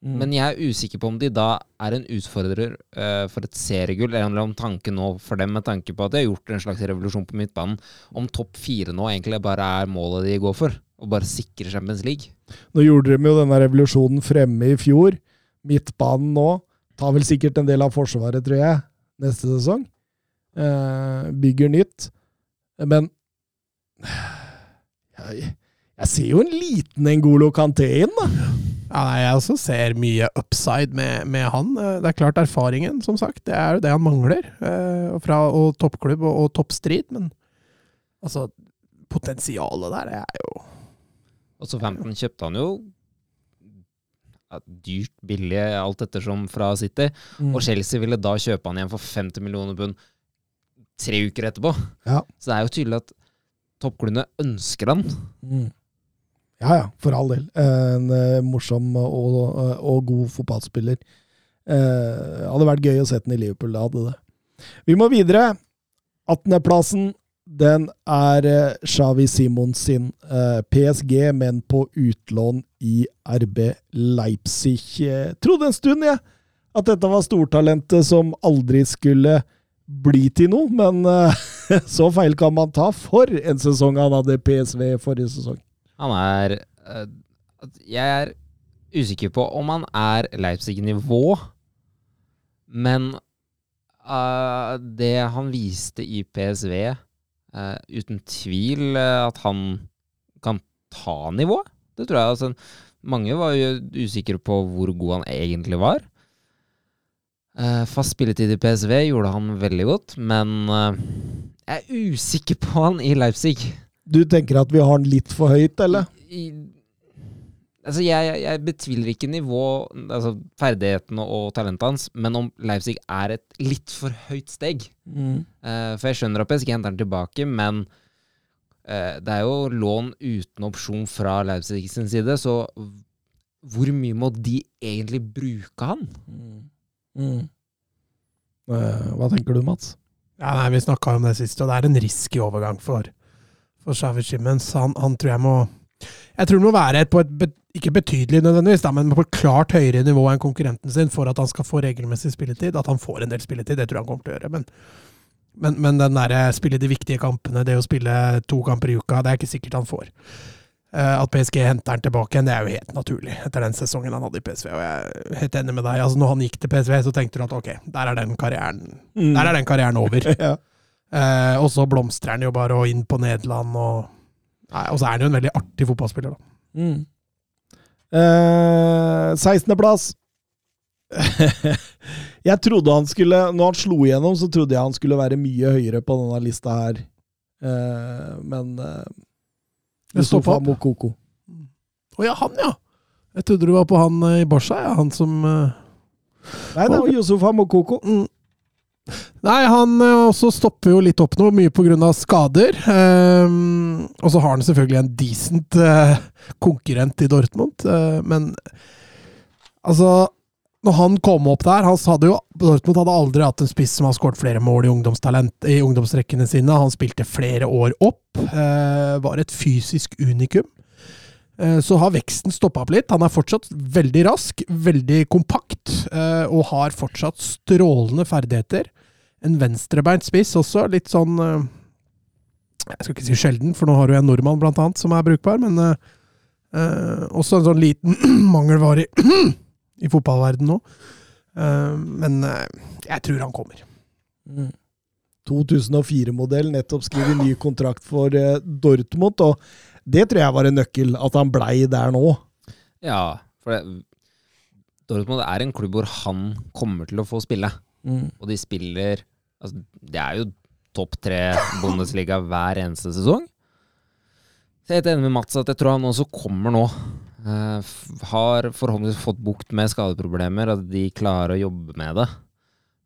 Mm. Men jeg er usikker på om de da er en utfordrer uh, for et seriegull, eller om tanken nå for dem, med tanke på at de har gjort en slags revolusjon på midtbanen, om topp fire nå egentlig bare er målet de går for. og bare sikre Champions League. Nå gjorde de jo denne revolusjonen fremme i fjor. Midtbanen nå tar vel sikkert en del av forsvaret, tror jeg, neste sesong. Uh, bygger nytt. Men *sighs* jeg, jeg ser jo en liten N'Golo Kanté. Ja, nei, Jeg også ser mye upside med, med han. Eh, Det er klart erfaringen, som sagt. Det er jo det han mangler. eh, Fra og toppklubb og, og toppstrid. Men altså, potensialet der er jo Og så 15 kjøpte han jo dyrt, billig, alt ettersom fra City. Mm. Og Chelsea ville da kjøpe han igjen for 50 millioner pund tre uker etterpå. Ja. Så det er jo tydelig at toppklubbene ønsker han. Mm. Ja ja, for all del. En eh, morsom og, og god fotballspiller. Eh, hadde vært gøy å se den i Liverpool, det hadde det. Vi må videre. 18.-plassen, den er eh, Xavi Simons sin. Eh, PSG, men på utlån i RB Leipzig. Jeg trodde en stund, jeg, at dette var stortalentet som aldri skulle bli til noe, men eh, *laughs* så feil kan man ta. For en sesong han hadde PSV forrige sesong. Han er eh, Jeg er usikker på om han er Leipzig-nivå, men uh, det han viste i PSV, uh, uten tvil uh, at han kan ta nivå. Det tror jeg. Altså, mange var jo usikre på hvor god han egentlig var. Eh, fast spilletid i PSV gjorde han veldig godt, men eh, Jeg er usikker på han i Leipzig. Du tenker at vi har den litt for høyt, eller? I, altså jeg, jeg- jeg betviler ikke nivå, altså ferdighetene og talentet hans, men om Leipzig er et litt for høyt steg. Eh, for jeg skjønner at PSG henter den tilbake, men uh, det er jo lån uten opsjon fra Leipzig sin side, så hvor mye må de egentlig bruke han? Mm. Eh, hva tenker du, Mats? Ja, nei, Vi snakka om det sist, og det er en risky overgang for, for Xavi Simmons. Han, han tror jeg må Jeg tror han må være på et ikke betydelig nødvendigvis, da, men på et klart høyere nivå enn konkurrenten sin for at han skal få regelmessig spilletid. At han får en del spilletid, det tror jeg han kommer til å gjøre. Men, men, men den der, spille de viktige kampene, det å spille to kamper i uka, det er ikke sikkert han får. Eh, At PSG henter han tilbake igjen, det er jo helt naturlig etter den sesongen han hadde i PSV. Og jeg er helt enig med deg. altså Når han gikk til PSV, så tenkte du at ok, der er den karrieren, der er den karrieren over. *laughs* ja. Eh, og så blomstrer han jo bare og inn på Nederland. Og, nei, og så er han jo en veldig artig fotballspiller, da. Mm. Eh, 16.-plass. *laughs* jeg trodde han skulle Når han slo igjennom, så trodde jeg han skulle være mye høyere på denne lista her. Eh, men eh, Det stoppa opp. Mokoko. Å ja, han, ja! Jeg trodde du var på han eh, i Barca, ja. Han som eh, Nei, det var Yusufa Mokoko. mm. Nei, han eh, også stopper jo litt opp nå, mye pga. skader. Um, og så har han selvfølgelig en decent uh, konkurrent i Dortmund, uh, men altså når han kom opp der han hadde jo, Dortmund hadde aldri hatt en spiss som har skåret flere mål i, i ungdomsrekkene sine. Han spilte flere år opp. eh, var et fysisk unikum. Så har veksten stoppa opp litt. Han er fortsatt veldig rask, veldig kompakt, og har fortsatt strålende ferdigheter. En venstrebeint spiss også, litt sånn eh, Jeg skal ikke si sjelden, for nå har du en nordmann blant annet som er brukbar, men eh, eh, også en sånn liten *clears throat* mangelvare i, i fotballverdenen nå. Eh, men eh, jeg tror han kommer. Mm. 2004-modell, nettopp skrevet ny kontrakt for eh, Dortmund, og det tror jeg var en nøkkel, at han blei der nå. Ja, for det, Dortmund er en klubb hvor han kommer til å få spille. Og de spiller altså, Det er jo topp tre Bundesliga hver eneste sesong. Så jeg er helt enig med Mats at jeg tror han også kommer nå. Uh, har forhåpentligvis fått bukt med skadeproblemer, at de klarer å jobbe med det.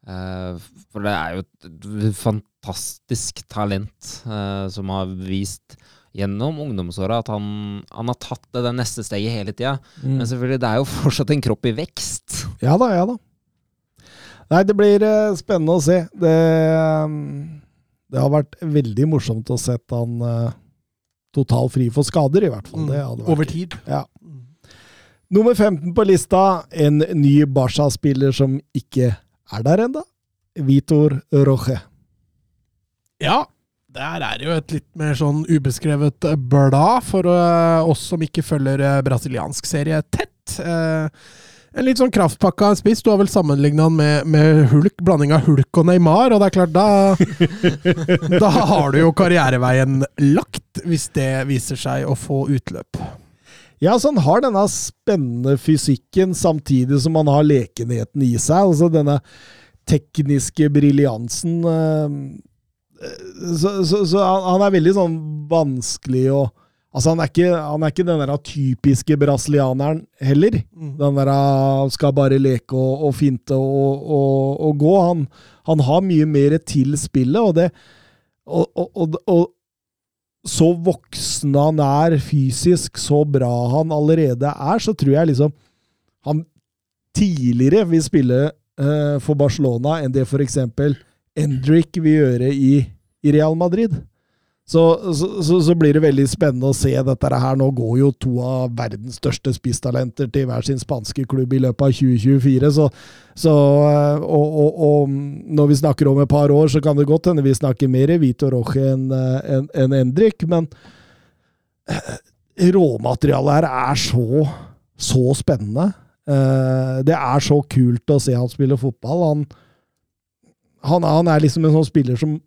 Uh, for det er jo et fantastisk talent uh, som har vist gjennom ungdomsåra at han, han har tatt det, det neste steget hele tida. Mm. Men selvfølgelig, det er jo fortsatt en kropp i vekst. Ja da, ja da. Nei, det blir eh, spennende å se. Det, eh, det har vært veldig morsomt å se han uh, totalt fri for skader, i hvert fall. Vært Over tid. Ja. Nummer 15 på lista, en ny Barca-spiller som ikke er der ennå. Vitor Roche. Ja, der er det jo et litt mer sånn ubeskrevet eh, blad for eh, oss som ikke følger eh, brasiliansk serie tett. Eh, en litt sånn kraftpakka spiss. Du har vel sammenligna han med, med Hulk, blanding av Hulk og Neymar, og det er klart, da *laughs* Da har du jo karriereveien lagt, hvis det viser seg å få utløp. Ja, så han har denne spennende fysikken samtidig som han har lekenheten i seg. Altså denne tekniske briljansen. eh, Så, så, så han, han er veldig sånn vanskelig å Altså, han er ikke, han er ikke den der typiske brasilianeren heller. Den der ah, skal bare leke og, og finte og, og, og gå. Han, han har mye mer til spillet, og det og så voksen han er fysisk, så bra han allerede er, så tror jeg liksom han tidligere vil spille uh, for Barcelona enn det f.eks. Endrick vil gjøre i, i Real Madrid. Så, så, så, så blir det veldig spennende å se dette her. Nå går jo to av verdens største spisstalenter til hver sin spanske klubb i løpet av 2024. Så, eh, og, og, og når vi snakker om et par år, så kan det godt hende vi snakker mer Vitor Roche enn en, en Endrik. Men eh, råmaterialet her er så, så spennende. Eh, Det er så kult å se han spille fotball. Han, han, han er liksom en sånn spiller som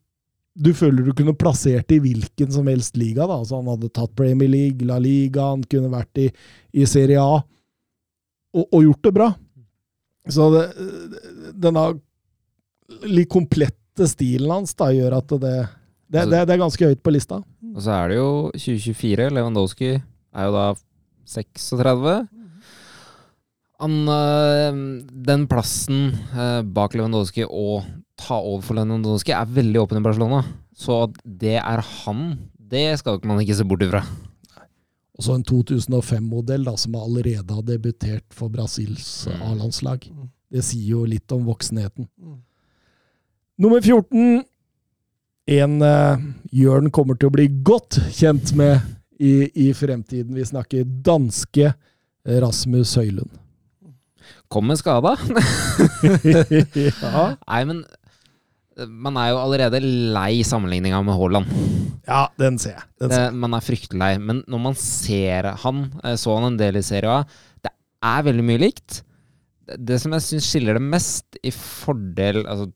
du føler du kunne plassert i hvilken som helst liga. da. Altså Han hadde tatt Premier League, La Liga, han kunne vært i, i Serie A, og, og gjort det bra. Så det, denne litt komplette stilen hans da gjør at det, Det, Altså- det, det er ganske høyt på lista. Og så er det jo 2024. Lewandowski er jo da 36. Han, øh, den plassen øh, bak Lewandowski og ta over for Lewandowski er veldig åpen i Barcelona. Så at det er han, det skal man ikke se bort ifra. Og så en 2005-modell da, som allerede har debutert for Brasils Mm. A-landslag. Det sier jo litt om voksenheten. Mm. Nummer 14. En uh, Jørn kommer til å bli godt kjent med i, i fremtiden. Vi snakker danske Rasmus Høylund. Kom med skada. *laughs* *laughs* ja. Nei, men man er jo allerede lei sammenligninga med Haaland. ja, den ser jeg. Den ser jeg. Det, man er fryktelig lei. Men når man ser han, så han en del i Serie A, det er veldig mye likt. Det, det som jeg syns skiller det mest i fordel Altså,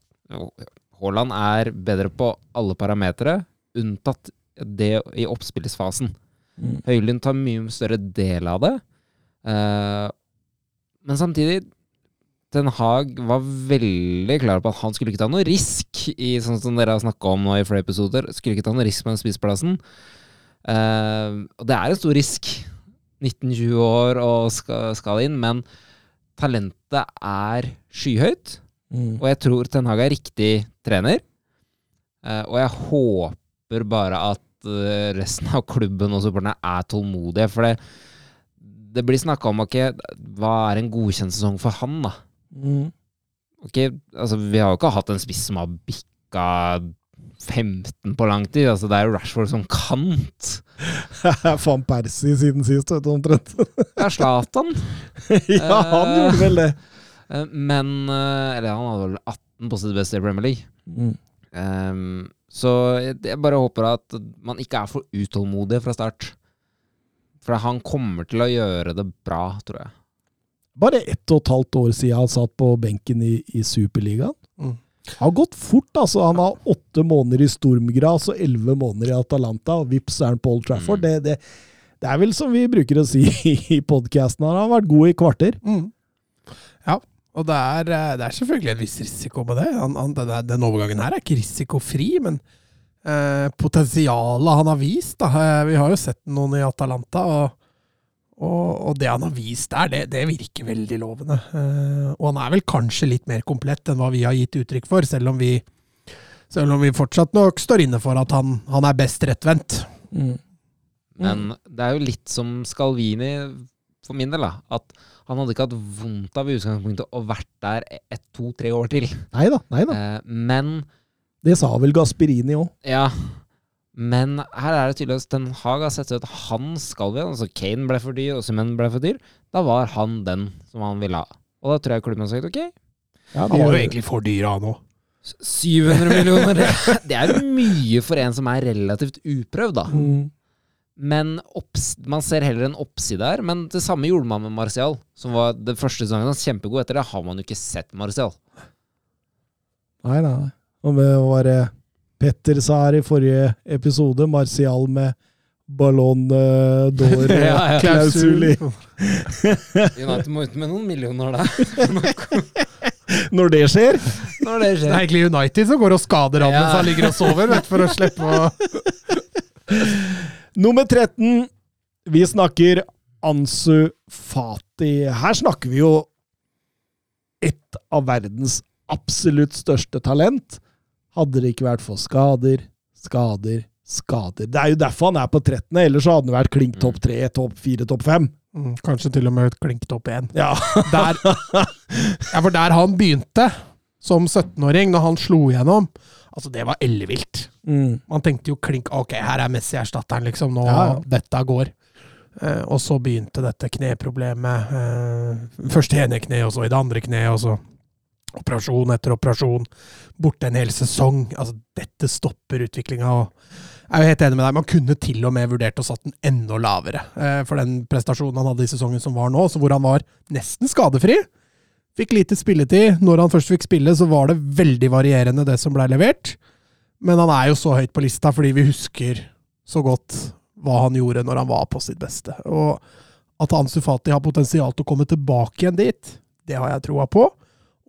Haaland er bedre på alle parametere, unntatt det i oppspillsfasen. Mm. Høylund tar mye større del av det. Uh, men samtidig Ten Hag var veldig klar på at han skulle ikke ta noe risk, i sånn som dere har snakka om nå i flere episoder. Skulle ikke ta noe risk på den spissplassen. Uh, og det er en stor risk. 19-20 år og skal, skal inn, men talentet er skyhøyt. Mm. Og jeg tror Ten Hag er riktig trener. Uh, og jeg håper bare at eh, resten av klubben og supporterne er tålmodige. For det, det blir snakka om okay, hva er en godkjent sesong for han, da? Mm. Ok, altså Vi har jo ikke hatt en spiss som har bikka 15 på lang tid. Altså Det er jo Rashford som kant. *laughs* Van Persie siden sist, vet du, omtrent. Ja, Zlatan. *laughs* ja, han Eh. gjorde vel det. Eh, Men eh, Eller han hadde vel 18 på sitt beste i Premier League. Mm. Um, så jeg, jeg bare håper at man ikke er for utålmodig fra start. For han kommer til å gjøre det bra, tror jeg. Bare ett og et halvt år siden han satt på benken i, i Superligaen. Mm. Det har gått fort, altså. Han har åtte måneder i Stormgras og elleve måneder i Atalanta, og vips er han på Old Trafford. Mm. Det, det, det er vel som vi bruker å si *laughs* i podkasten, han har vært god i kvarter. Mm. Ja, og det er, eh, det er selvfølgelig en viss risiko med det. Han, han, den, den overgangen her er ikke risikofri, men eh, potensialet han har vist da, eh, Vi har jo sett noen i Atalanta, og, og, og det han har vist der, det, det virker veldig lovende. Eh, og han er vel kanskje litt mer komplett enn hva vi har gitt uttrykk for, selv om vi, selv om vi fortsatt nok står inne for at han, han er best rettvendt. Mm. Men det er jo litt som Scalvini, for min del, da. At han hadde ikke hatt vondt av i utgangspunktet å vært der ett, to, tre år til. Nei da, nei da. Eh, men Det sa vel Gasperini òg. Ja. Men her er det tydelig at Haag har sett ut at han skal ved. Altså Kane ble for dyr, og Simen ble for dyr. Da var han den som han ville ha. Og da tror jeg klubben har sagt ok, Ja, Han var jo egentlig for dyr, han òg. 700 millioner, det- er jo mye for en som er relativt uprøvd, da. Mm. Men opps, man ser heller en oppside her. Men det samme gjorde man med Martial, som var det første sesongen hans. Kjempegod. Etter det har man jo ikke sett Martial. Nei, nei. nei. Og med å var det Petter sa her i forrige episode, Martial med Ballon eh, d'Or *laughs* og ja. klausul i United må ut med noen millioner der. *laughs* Når det skjer! Når det skjer. Det er egentlig United som går og skader han Ja. mens han ligger og sover, vet, for å slippe å *laughs* Nummer 13. Vi snakker Ansu Fati. Her snakker vi jo et av verdens absolutt største talent. Hadde det ikke vært for skader, skader, skader. Det er jo derfor han er på 13., ellers så hadde han vært klink topp 3, topp 4, topp 5. Mm, Kanskje til og med klink topp 1. Ja. Der, ja, for der han begynte, som 17-åring, når han slo igjennom, altså det var ellevilt. Mm. Man tenkte jo klink Ok, her er Messi-erstatteren, liksom. Nå, Ja. Dette går. Eh, og så begynte dette kneproblemet. Eh, først i ene kne, og så i det andre kneet, og så operasjon etter operasjon. Borte en hel sesong. Altså, dette stopper utviklinga. Jeg er jo helt enig med deg. Man kunne til og med vurdert å satt den enda lavere. Eh, for den prestasjonen han hadde i sesongen som var nå, hvor han var nesten skadefri. Fikk lite spilletid. Når han først fikk spille, så var det veldig varierende, det som blei levert. Men han er jo så høyt på lista fordi vi husker så godt hva han gjorde når han var på sitt beste. Og at Ansu Fati har potensial til å komme tilbake igjen dit, det har jeg troa på.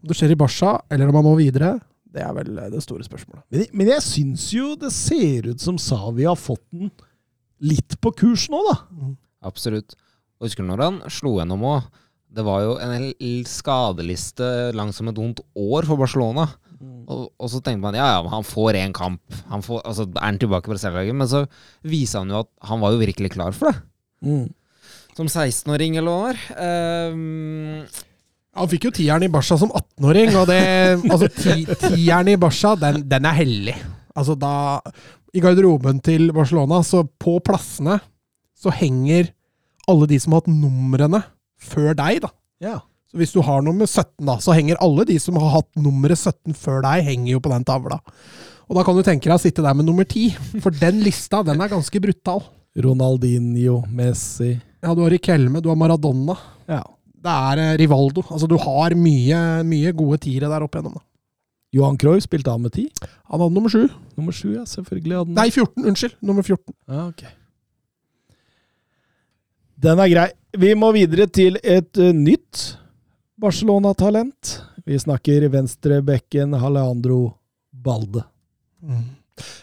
Om det skjer i Barca, eller om han må videre, Det er vel eh, det store spørsmålet. Men, men jeg syns jo det ser ut som Savi har fått den litt på kurs nå, da. Absolutt. Og husker du når han slo gjennom òg? Det var jo en hel skadeliste langt som et vondt år for Barcelona. Og, og så tenkte man ja, ja, han får én kamp. Han får, altså, er han tilbake på reservelaget? Men så viser han jo at han var jo virkelig klar for det. Mm. Som 16-åring eller hva det var. Ehm, Han fikk jo tieren i Barca som 18-åring, og det Altså, ti, tieren i Barca, den, den er hellig. Altså, da I garderoben til Barcelona, så på plassene, så henger alle de som har hatt numrene før deg, da. Ja. Så hvis du har nummer 17, da, så henger alle de som har hatt nummeret 17 før deg, henger jo på den tavla. Og da kan du tenke deg å sitte der med nummer 10, for den lista, den er ganske brutal. Ronaldinho, Messi Ja, du har Rikelme, du har Maradona. Ja. Det er eh, Rivaldo. Altså, du har mye, mye gode tiere der opp igjennom. da. Johan Cruyff spilte han med ti. Han hadde nummer sju. Nummer sju, ja. Selvfølgelig hadde Nei, 14. Unnskyld. Nummer 14. Ja, ok. Den er grei. Vi må videre til et uh, nytt Barcelona-talent. Vi snakker venstrebekken Alejandro Balde.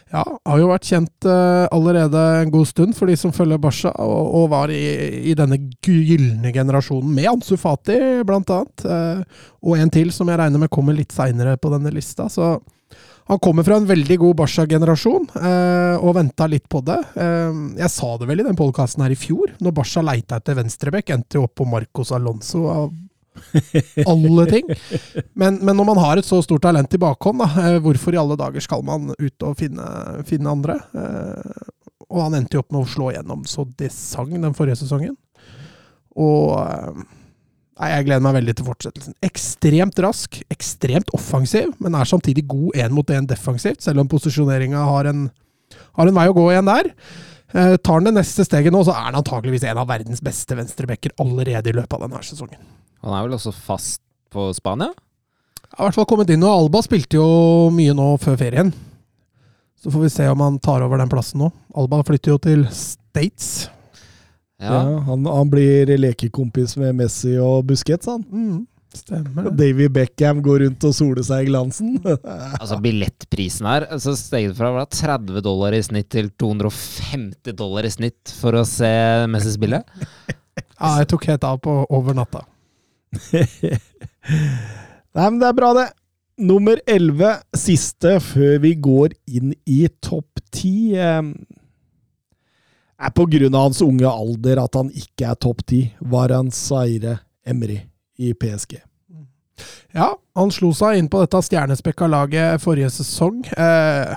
Ja, har jo vært kjent eh, allerede en god stund for de som følger Barca, og, og var i, i denne gylne generasjonen med Ansu Fati, blant annet. eh, og en til som jeg regner med kommer litt seinere på denne lista. Så han kommer fra en veldig god Barca-generasjon, eh, og venta litt på det. Jeg sa det vel i den podkasten her i fjor, når Barca leita etter venstreback, endte jo opp på Marcos Alonso av alle ting. Men, men når man har et så stort talent i bakhånd, da, eh, hvorfor i alle dager skal man ut og finne, finne andre? Eh, og han endte jo opp med å slå igjennom så det sang den forrige sesongen. Og eh, nei, jeg gleder meg veldig til fortsettelsen. Ekstremt rask, ekstremt offensiv, men er samtidig god én mot én defensivt, selv om posisjoneringa har har en vei å gå igjen der. Eh, tar han det neste steget nå, så er han antakeligvis en av verdens beste venstrebacker allerede i løpet av denne sesongen. Han er vel også fast på Spania? har i hvert fall kommet inn, og Alba spilte jo mye nå før ferien. Så får vi se om han tar over den plassen nå. Alba flytter jo til States. Ja. Ja. han, han blir lekekompis med Messi og Busquets, han. Mm, stemmer det. Davy Beckham går rundt og soler seg i glansen. *laughs* Altså Billettprisen her så steg det fra 30 dollar i snitt til 250 dollar i snitt for å se Messi spille. *laughs* Ja, jeg tok helt av på over natta. *laughs* Nei, men det er bra, det. Nummer 11, siste før vi går inn i topp 10, Det er på grunn av hans unge alder at han ikke er topp 10. Varan Seire Emry i PSG. Ja, han slo seg inn på dette stjernespekka laget forrige sesong. Eh,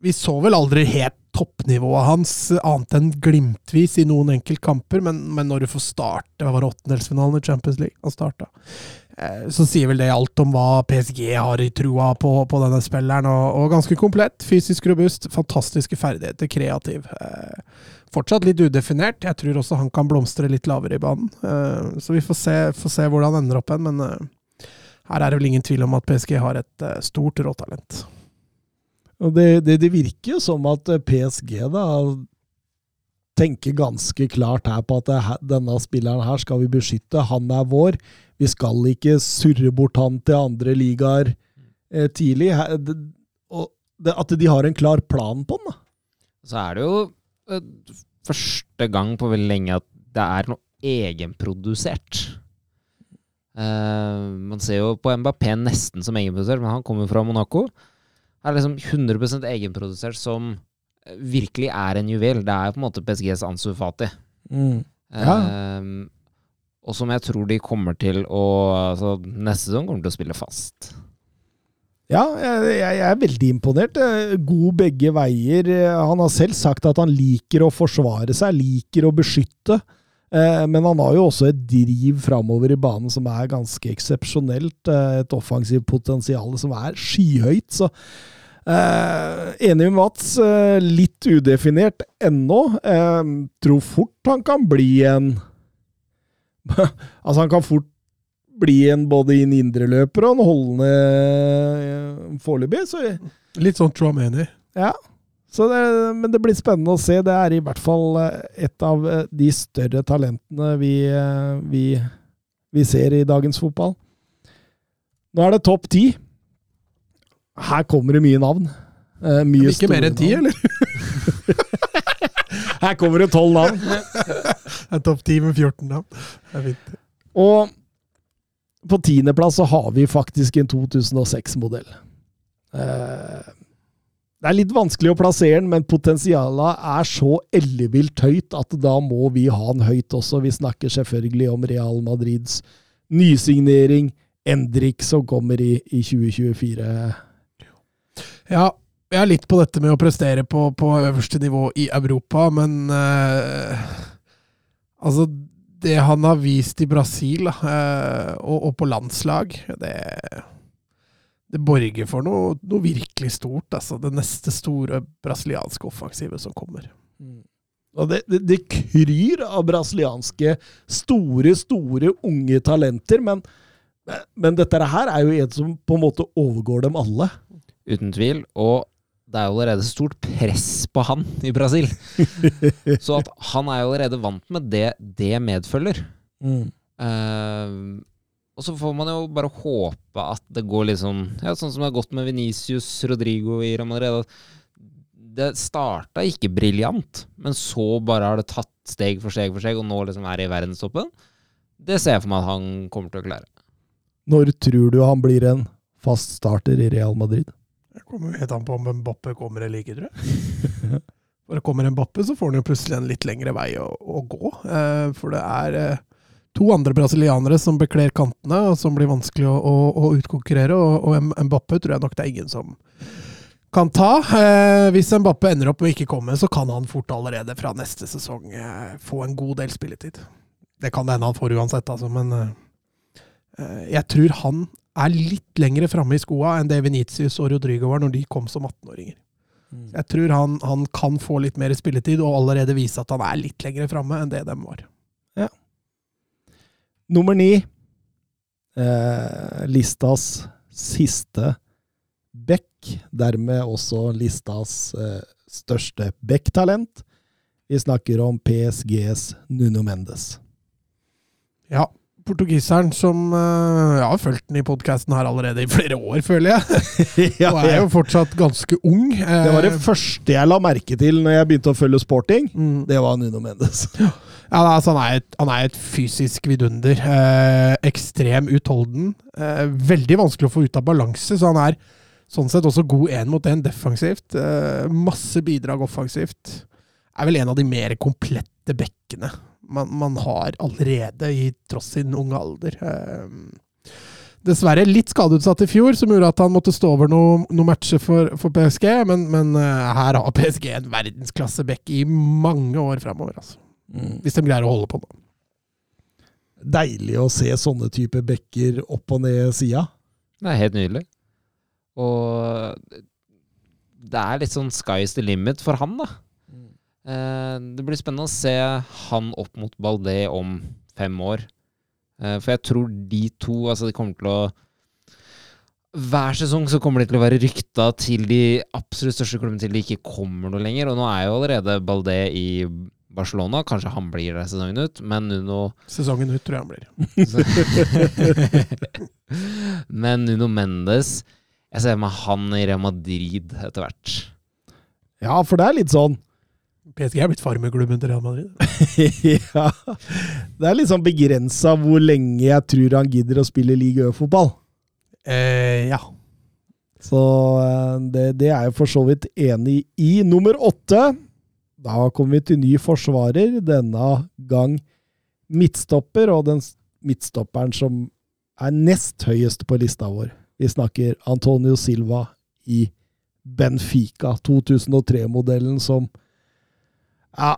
vi så vel aldri helt toppnivået hans, annet enn glimtvis i noen enkeltkamper, men, men når du får starte Hva var det, åttendelsfinalen i Champions League han starta? Eh, så sier vel det alt om hva PSG har i trua på, på denne spilleren. Og, og ganske komplett. Fysisk robust, fantastiske ferdigheter, kreativ. Eh, fortsatt litt udefinert. Jeg tror også han kan blomstre litt lavere i banen. Eh, så vi får se, får se hvordan han ender opp hen, men eh, her er det vel ingen tvil om at PSG har et eh, stort råtalent. Og det, det, det virker jo som at eh, PSG da tenker ganske klart her på at det, denne spilleren her skal vi beskytte. Han er vår. Vi skal ikke surre bort han til andre ligaer eh, tidlig. Og at de har en klar plan på den. Så er det jo eh, første gang på veldig lenge at det er noe egenprodusert. Eh, man ser jo på Mbappé nesten som egenprodusert, men han kommer fra Monaco. Er liksom 100% egenprodusert som eh, virkelig er en juvel. Det er på en måte PSGs Ansu Fati. Ja. Um, og som jeg tror de kommer til å altså, Neste sesong kommer til å spille fast. Ja, jeg, jeg jeg er veldig imponert. Eh, God begge veier. Eh, Han har selv sagt at han liker å forsvare seg, liker å beskytte. Eh, Men han har jo også et driv framover i banen som er ganske eksepsjonelt. eh, Et offensivt potensial som er skyhøyt. Så eh, enig med Mats. eh, Litt udefinert ennå. Eh, Tror fort han kan bli en *laughs* Altså, han kan fort bli en både en indreløper og en holdende eh, foreløpig. Så, Litt sånn Tromani. ja. Så det, men det blir spennende å se. Det er i hvert fall eh, et av eh, de større talentene vi, eh, vi, vi ser i dagens fotball. Nå er det topp ti. Her kommer det mye navn. Eh, mye Ikke mer enn ti, eller? *laughs* Her kommer det tolv navn. Det er topp ti med 14 navn. Det er fint. Og på tiendeplass så har vi faktisk en 2006-modell. Eh, det er litt vanskelig å plassere den, men potensialet er så ellevilt høyt at da må vi ha den høyt også. Vi snakker selvfølgelig om Real Madrids nysignering, Endrik, som kommer i, i 2024. Ja, jeg er litt på dette med å prestere på, på øverste nivå i Europa, men eh, Altså, det han har vist i Brasil eh, og, og på landslag, det, det borger for noe, noe virkelig stort. Altså, det neste store brasilianske offensivet som kommer. Og det, det, det kryr av brasilianske store, store unge talenter, men, men dette her er jo en som på en måte overgår dem alle. Uten tvil. Og det er jo allerede stort press på han i Brasil. *laughs* Så at han er jo allerede vant med det det medfølger. Eh, og så får man jo bare håpe at det går litt sånn ja, Sånn som det har gått med Venicius Rodrigo i Real Madrid. Det starta ikke briljant, men så bare har det tatt steg for steg for steg, og nå liksom er i verdenstoppen. Det ser jeg for meg at han kommer til å klare. Når tror du han blir en fast starter i Real Madrid? Det kommer helt an på om Mbappe kommer eller ikke, tror jeg. *laughs* Bare kommer Mbappe, så får han jo plutselig en litt lengre vei å, å gå. Eh, for det er eh, to andre brasilianere som bekler kantene, og som blir vanskelig å, å, å utkonkurrere. Og, og Mbappe tror jeg nok det er ingen som kan ta. Eh, hvis Mbappe ender opp med å ikke komme, så kan han fort allerede fra neste sesong eh, få en god del spilletid. Det kan det hende han får uansett, altså, men eh, eh, jeg tror han er litt lengre framme i skoa enn det Venitius og Rodrigo var når de kom som 18-åringer. Jeg tror han, han kan få litt mer spilletid, og allerede vise at han er litt lengre framme enn det dem var. Nummer ni. Eh, listas siste back. Dermed også listas eh, største back-talent. Vi snakker om PSGs Nuno Mendes. Ja, portugiseren som eh, Jeg har fulgt den i podkasten her allerede i flere år, føler jeg. *laughs* ja, Og er jo fortsatt ganske ung. Eh, det var det første jeg la merke til når jeg begynte å følge sporting. Mm. Det var Nuno Mendes. Ja, altså, han, er et, han er et fysisk vidunder. Eh, ekstrem utholden. Eh, veldig vanskelig å få ut av balanse, så han er sånn sett også god én mot én defensivt. Eh, masse bidrag offensivt. Er vel en av de mer komplette bekkene man, man har allerede, i tross sin unge alder. Eh, dessverre litt skadeutsatt i fjor, som gjorde at han måtte stå over noen noe matcher for, for PSG, men, men eh, her har PSG en verdensklasse bekk i mange år framover. Altså. Hvis de greier å holde på nå. Deilig å se sånne type bekker opp og ned sida. Det er helt nydelig. Og det er litt sånn sky's the limit for han, da. Eh, det blir spennende å se han opp mot Baldé om fem år. Eh, for jeg tror de to Altså, de kommer til å Hver sesong så kommer de til å være rykta til de absolutt største klubbene til de ikke kommer noe lenger. Og nå er jo allerede Baldé i Barcelona. Kanskje han blir der sesongen ut, men Nuno Sesongen ut, tror jeg han blir. *laughs* Men Nuno Mendes Jeg ser for meg han i Real Madrid etter hvert. Ja, for det er litt sånn PSG er blitt farmerklubben til Real Madrid. *laughs* Ja. Det er litt sånn begrensa hvor lenge jeg tror han gidder å spille league Ø-fotball. Eh, ja. Så eh, det, det er jeg for så vidt enig i. Nummer åtte. Da kommer vi til ny forsvarer. Denne gang midtstopper, og den midtstopperen som er nest høyest på lista vår. Vi snakker Antonio Silva i Benfica, 2003-modellen som Ja,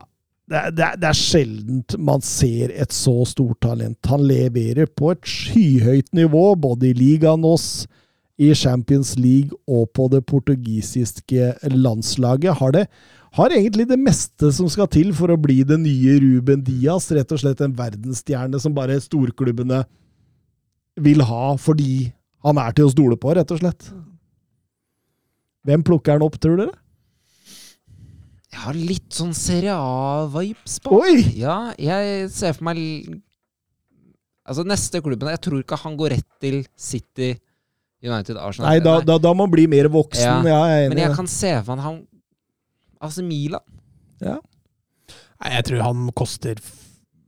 det, det, det er sjeldent man ser et så stort talent. Han leverer på et skyhøyt nivå, både i Liga NOS, i Champions League og på det portugisiske landslaget. Har, det, har egentlig det meste som skal til for å bli den nye Ruben Diaz. Rett og slett en verdensstjerne som bare storklubbene vil ha fordi han er til å stole på, rett og slett. Hvem plukker han opp, tror dere? Jeg har litt sånn Serie A-vibes på. Oi! Ja, jeg ser for meg Altså, neste klubben Jeg tror ikke han går rett til City United, Arsenal Nei, da, da, da må man bli mer voksen. Ja, jeg er Men enig. i jeg kan se for meg han Altså, Milan Ja. Nei, jeg tror han koster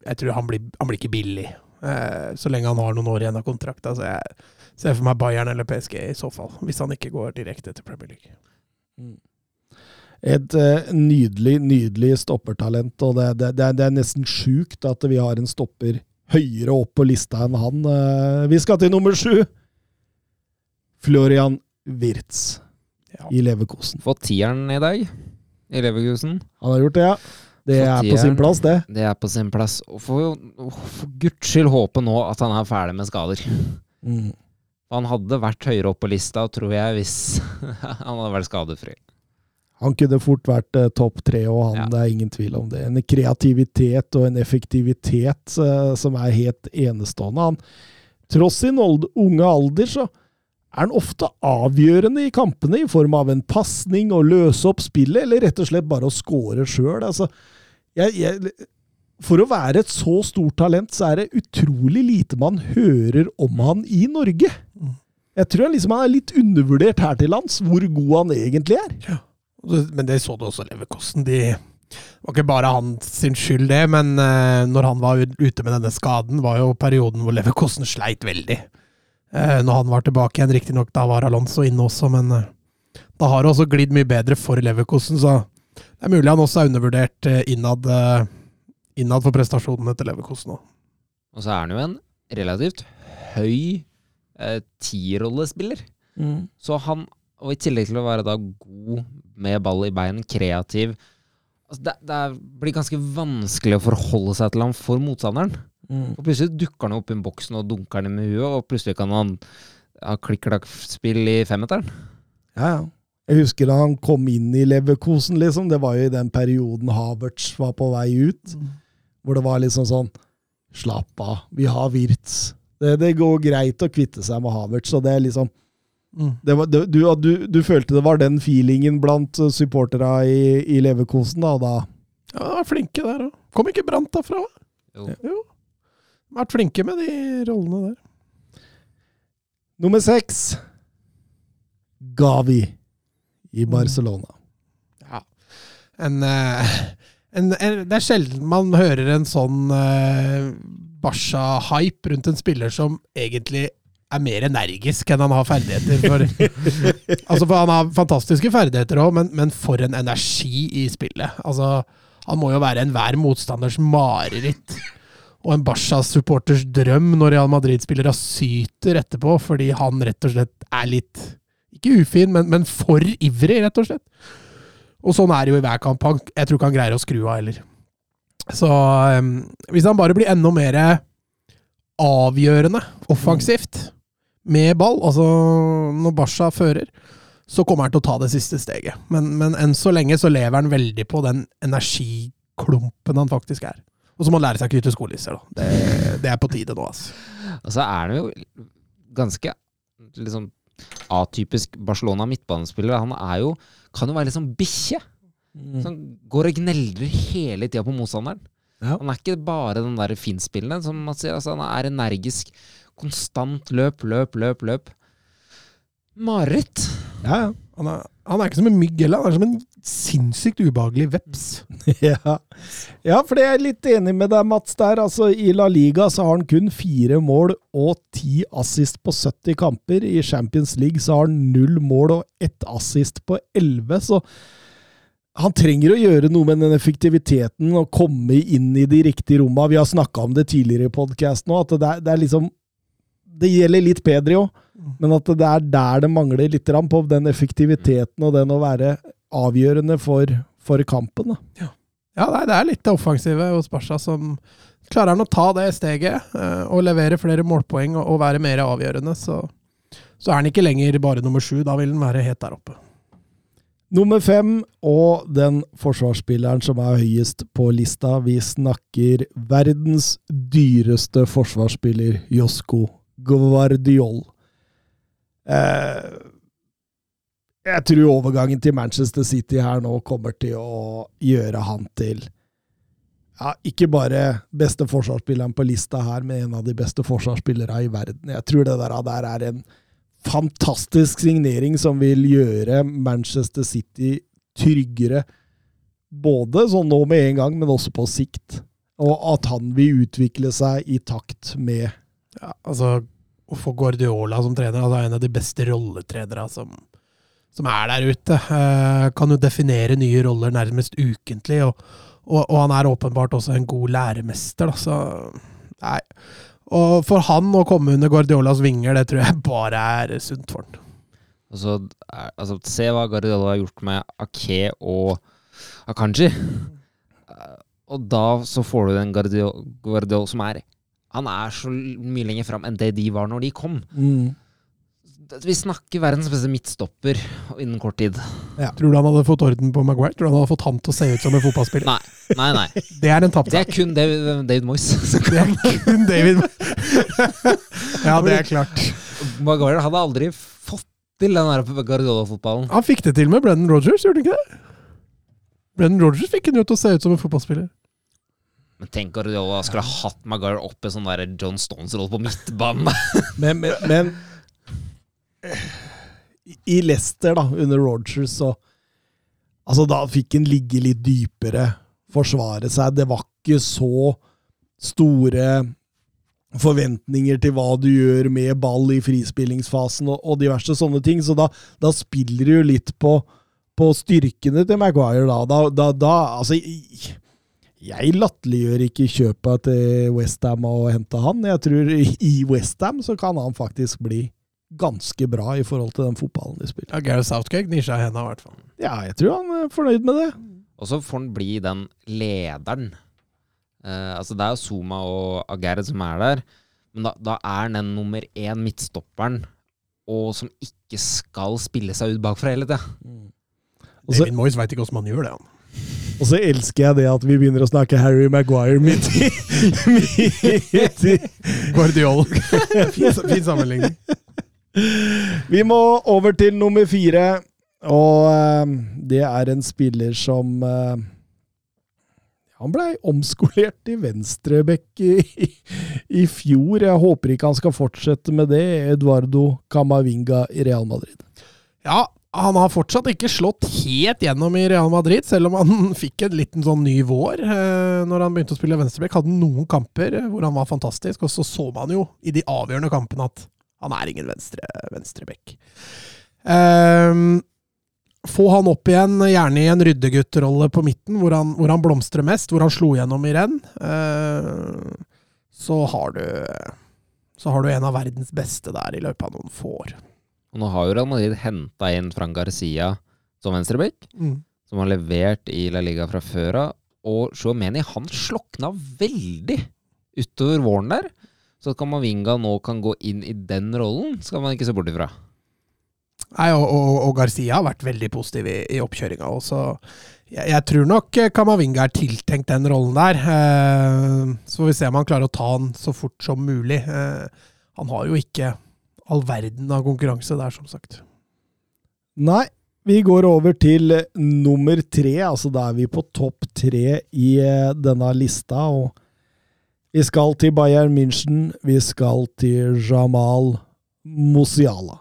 Jeg tror han blir, han blir ikke billig. Eh, så lenge han har noen år igjen av kontrakta. Så jeg ser for meg Bayern eller PSG i så fall. Hvis han ikke går direkte til Premier League. Mm. Et uh, nydelig, nydelig stoppertalent, og det, det, det, er, det er nesten sjukt at vi har en stopper høyere opp på lista enn han. Uh, vi skal til nummer sju! Florian Wirtz Ja. i Leverkosen. Fått tieren i dag i Leverkusen. Han har gjort det, ja. Det er på sin plass, det. Det er på sin plass. Og for, for guds skyld håpe nå at han er ferdig med skader. Mm. Han hadde vært høyere opp på lista, tror jeg, hvis *laughs* han hadde vært skadefri. Han kunne fort vært eh, topp tre, og han, Ja. det er ingen tvil om det. En kreativitet og en effektivitet eh, som er helt enestående. Han, tross sin old, unge alder, så er han ofte avgjørende i kampene i form av en pasning og løse opp spillet, eller rett og slett bare å score sjøl. Altså, jeg, jeg, for å være et så stort talent, så er det utrolig lite man hører om han i Norge. Jeg tror liksom han er litt undervurdert her til lands, hvor god han egentlig er. Det- Men det så du også Leverkosten. De, det var ikke bare hans sin skyld, det, men eh, når han var ute med denne skaden, var jo perioden hvor Leverkosten sleit veldig. Eh, når han var tilbake igjen, riktignok da var Alonso inne også, men eh, da har det også glidd mye bedre for Leverkosten, så det er mulig han også er undervurdert innad, innad for prestasjonene til Leverkosten òg. Og så er han jo en relativt høy eh, mm. Så han, og i tillegg til å være da god med ball i bein, kreativ altså det, det blir ganske vanskelig å forholde seg til ham for motstanderen. Og plutselig dukker han opp i boksen og dunker han med huet, og plutselig kan han ha klikk-klakk-spill i femmeteren. Ja, ja. Jeg husker da han kom inn i Leverkosen, liksom. Det var jo i den perioden Havertz var på vei ut. Hvor det var liksom sånn Slapp av, vi har Wirtz. Det, det går greit å kvitte seg med Havertz. og det er liksom Mm. det var, det, du, du, du følte det var den feelingen blant supporterne supportera i, i Leverkosen, da, da Ja, de var flinke der òg. Kom ikke Brant derfra? Jo. Jo. Vært flinke med de rollene der. Nummer seks Gavi i Barcelona. Ja. En, eh, en, en, det er sjelden man hører en sånn uh, Barca-hype rundt en spiller som egentlig er mer energisk enn han har ferdigheter. For, *laughs* altså for han har fantastiske ferdigheter òg, men, men for en energi i spillet. Altså, han må jo være enhver motstanders mareritt. Og en Barca-supporters drøm når Real Madrid-spillere syter etterpå, fordi han rett og slett er litt Ikke ufin, men, men for ivrig, rett og slett. Og sånn er det jo i hver kamp. Jeg tror ikke han greier å skru av heller. Så um, hvis han bare blir enda mer avgjørende offensivt med ball, altså når Basha fører, så kommer han til å ta det siste steget. Men, men enn så lenge så lever han veldig på den energiklumpen han faktisk er. Og så må han lære seg å knytte skolisser, da. Det, det er på tide nå, altså. Og så er det jo ganske liksom atypisk Barcelona midtbanespiller. Han er jo, kan jo være litt sånn bikkje. Som går og gneldrer hele tida på motstanderen. Ja. Han er ikke bare den der finspillende, som man sier. Altså, han er energisk. Konstant løp, løp, løp, løp. Mareritt. Ja, ja. Han er, han er ikke som en mygg heller, han er som en sinnssykt ubehagelig veps. *laughs* Ja. ja, for det er jeg litt enig med deg, Mats. der. Altså, I La Liga så har han kun fire mål og ti assist på 70 kamper. I Champions League så har han null mål og ett assist på 11. Så han trenger å gjøre noe med den effektiviteten og komme inn i de riktige romma. Vi har snakka om det tidligere i podkasten òg, at det er, det er liksom Det gjelder litt Pedri òg, men at det er der det mangler litt på den effektiviteten og den å være avgjørende for, for kampen. Ja, nei, det er litt det offensive hos Barca som Klarer han å ta det steget eh, og levere flere målpoeng og være mer avgjørende, så, så er han ikke lenger bare nummer sju. Da vil han være helt der oppe. Nummer fem, og den forsvarsspilleren som er høyest på lista. Vi snakker verdens dyreste forsvarsspiller, Josko Guardiol. Eh, jeg tror overgangen til Manchester City her nå kommer til å gjøre han til ja, ikke bare beste forsvarsspilleren på lista her, men en av de beste forsvarsspillere i verden. Jeg tror det der, der er en fantastisk signering som vil gjøre Manchester City tryggere. Både sånn nå med en gang, men også på sikt. Og at han vil utvikle seg i takt med Ja, altså, å få Guardiola som trener, altså en av de beste rolletrenerne som, som er der ute. Eh, kan jo definere nye roller nærmest ukentlig, og, og, og han er åpenbart også en god læremester. Da, så nei. Og for han å komme under Guardiolas vinger, det tror jeg bare er sunt for han. Altså, altså, se hva Guardiola har gjort med Ake og Akanji. Eh, Og da så får du den Guardiola, Guardiola som er Han er så mye lenger fram enn det de var når de kom. mm. Vi snakker verdens beste midtstopper innen kort tid. Tror du han hadde fått orden på Maguire? Tror du han hadde fått han til å se ut som en fotballspiller? Nei, nei. nei. *laughs* Det er en tapt Det er kun David, David Moyes. *laughs* Det er kun David *laughs* Ja, det er klart. Maguire hadde aldri fått til den der Guardiola-fotballen. Han fikk det til med Brennan Rogers, gjorde han ikke det? Brennan Rogers fikk han jo til å se ut som en fotballspiller. Men tenk Guardiola skulle ha hatt Maguire opp i sånn der John Stones-rolle på midtbanen. Men, men, men i Leicester, da, under Rogers, så Altså, da fikk han ligge litt dypere, forsvare seg. Det var ikke så store forventninger til hva du gjør med ball i frispillingsfasen og, og diverse sånne ting, så da, da spiller du litt på, på styrkene til Maguire, da. Da, da, da Altså, jeg latterliggjør ikke kjøpet til Westham og hente han. Jeg tror i Westham så kan han faktisk bli ganske bra i forhold til den fotballen de spiller. Ja, Gareth Southgate gnir seg i henda, i hvert fall. Ja, jeg tror han er fornøyd med det. Og så får han bli den lederen. Eh, altså Det er jo Zuma og Aguerd som er der, men da, da er han den nummer én midtstopperen, og som ikke skal spille seg ut bakfra hele tida. Mm. så, David Moyes veit ikke hvordan man gjør det. han. og så elsker jeg det at vi begynner å snakke Harry Maguire midt i, *laughs* midt i Guardiola. *laughs* fin, fin sammenligning. Vi må over til nummer fire, og eh, det er en spiller som eh, Han blei omskolert i venstrebekk i, i, fjor. Jeg håper ikke han skal fortsette med det. Eduardo Camavinga i Real Madrid. Ja, han har fortsatt ikke slått helt gjennom i Real Madrid, selv om han *laughs* fikk en liten sånn ny vår eh, når han begynte å spille venstrebekk. Hadde noen kamper eh, hvor han var fantastisk, og så så man jo i de avgjørende kampene at han er ingen venstre, venstrebekk. Um, få han opp igjen, gjerne i en ryddeguttrolle på midten, hvor han, hvor han blomstrer mest, hvor han slo gjennom i renn. Uh, så har du så har du en av verdens beste der i løpet av noen få år. Og nå har jo Real Madrid henta inn Fran Garcia som venstrebekk, som har levert i La Liga fra før av. Og Shuameni, han slokna veldig utover våren der. Så at Kamavinga nå kan gå inn i den rollen, skal man ikke se bort ifra. Nei, og, og, og Garcia har vært veldig positiv i, i oppkjøringa jeg, jeg tror nok eh, Kamavinga er tiltenkt den rollen der. Eh, så får vi se om han klarer å ta den så fort som mulig. Eh, han har jo ikke all verden av konkurranse der, som sagt. Nei, vi går over til nummer tre. Altså da er vi på topp tre i eh, denne lista. Og vi skal til Bayern München. Vi skal til Jamal Musiala.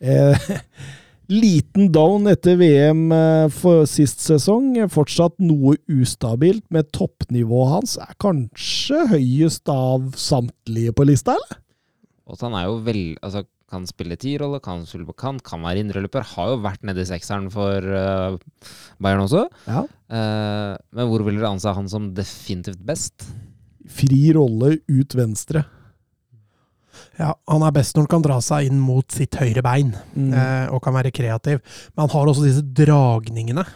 Eh, *laughs* liten down etter VM eh, for sist sesong. Fortsatt noe ustabilt, men toppnivået hans er kanskje høyest av samtlige på lista, eller? Og at han er jo vel, altså, kan spille tierrolle, kan spille på kant, kan være indreløper. Har jo vært nede i sekseren for uh, Bayern også. Ja. Uh, men hvor vil dere anse han som definitivt best? Fri rolle ut venstre. Ja, Han er best når han kan dra seg inn mot sitt høyre bein Mm. uh, og kan være kreativ. Men han har også disse dragningene.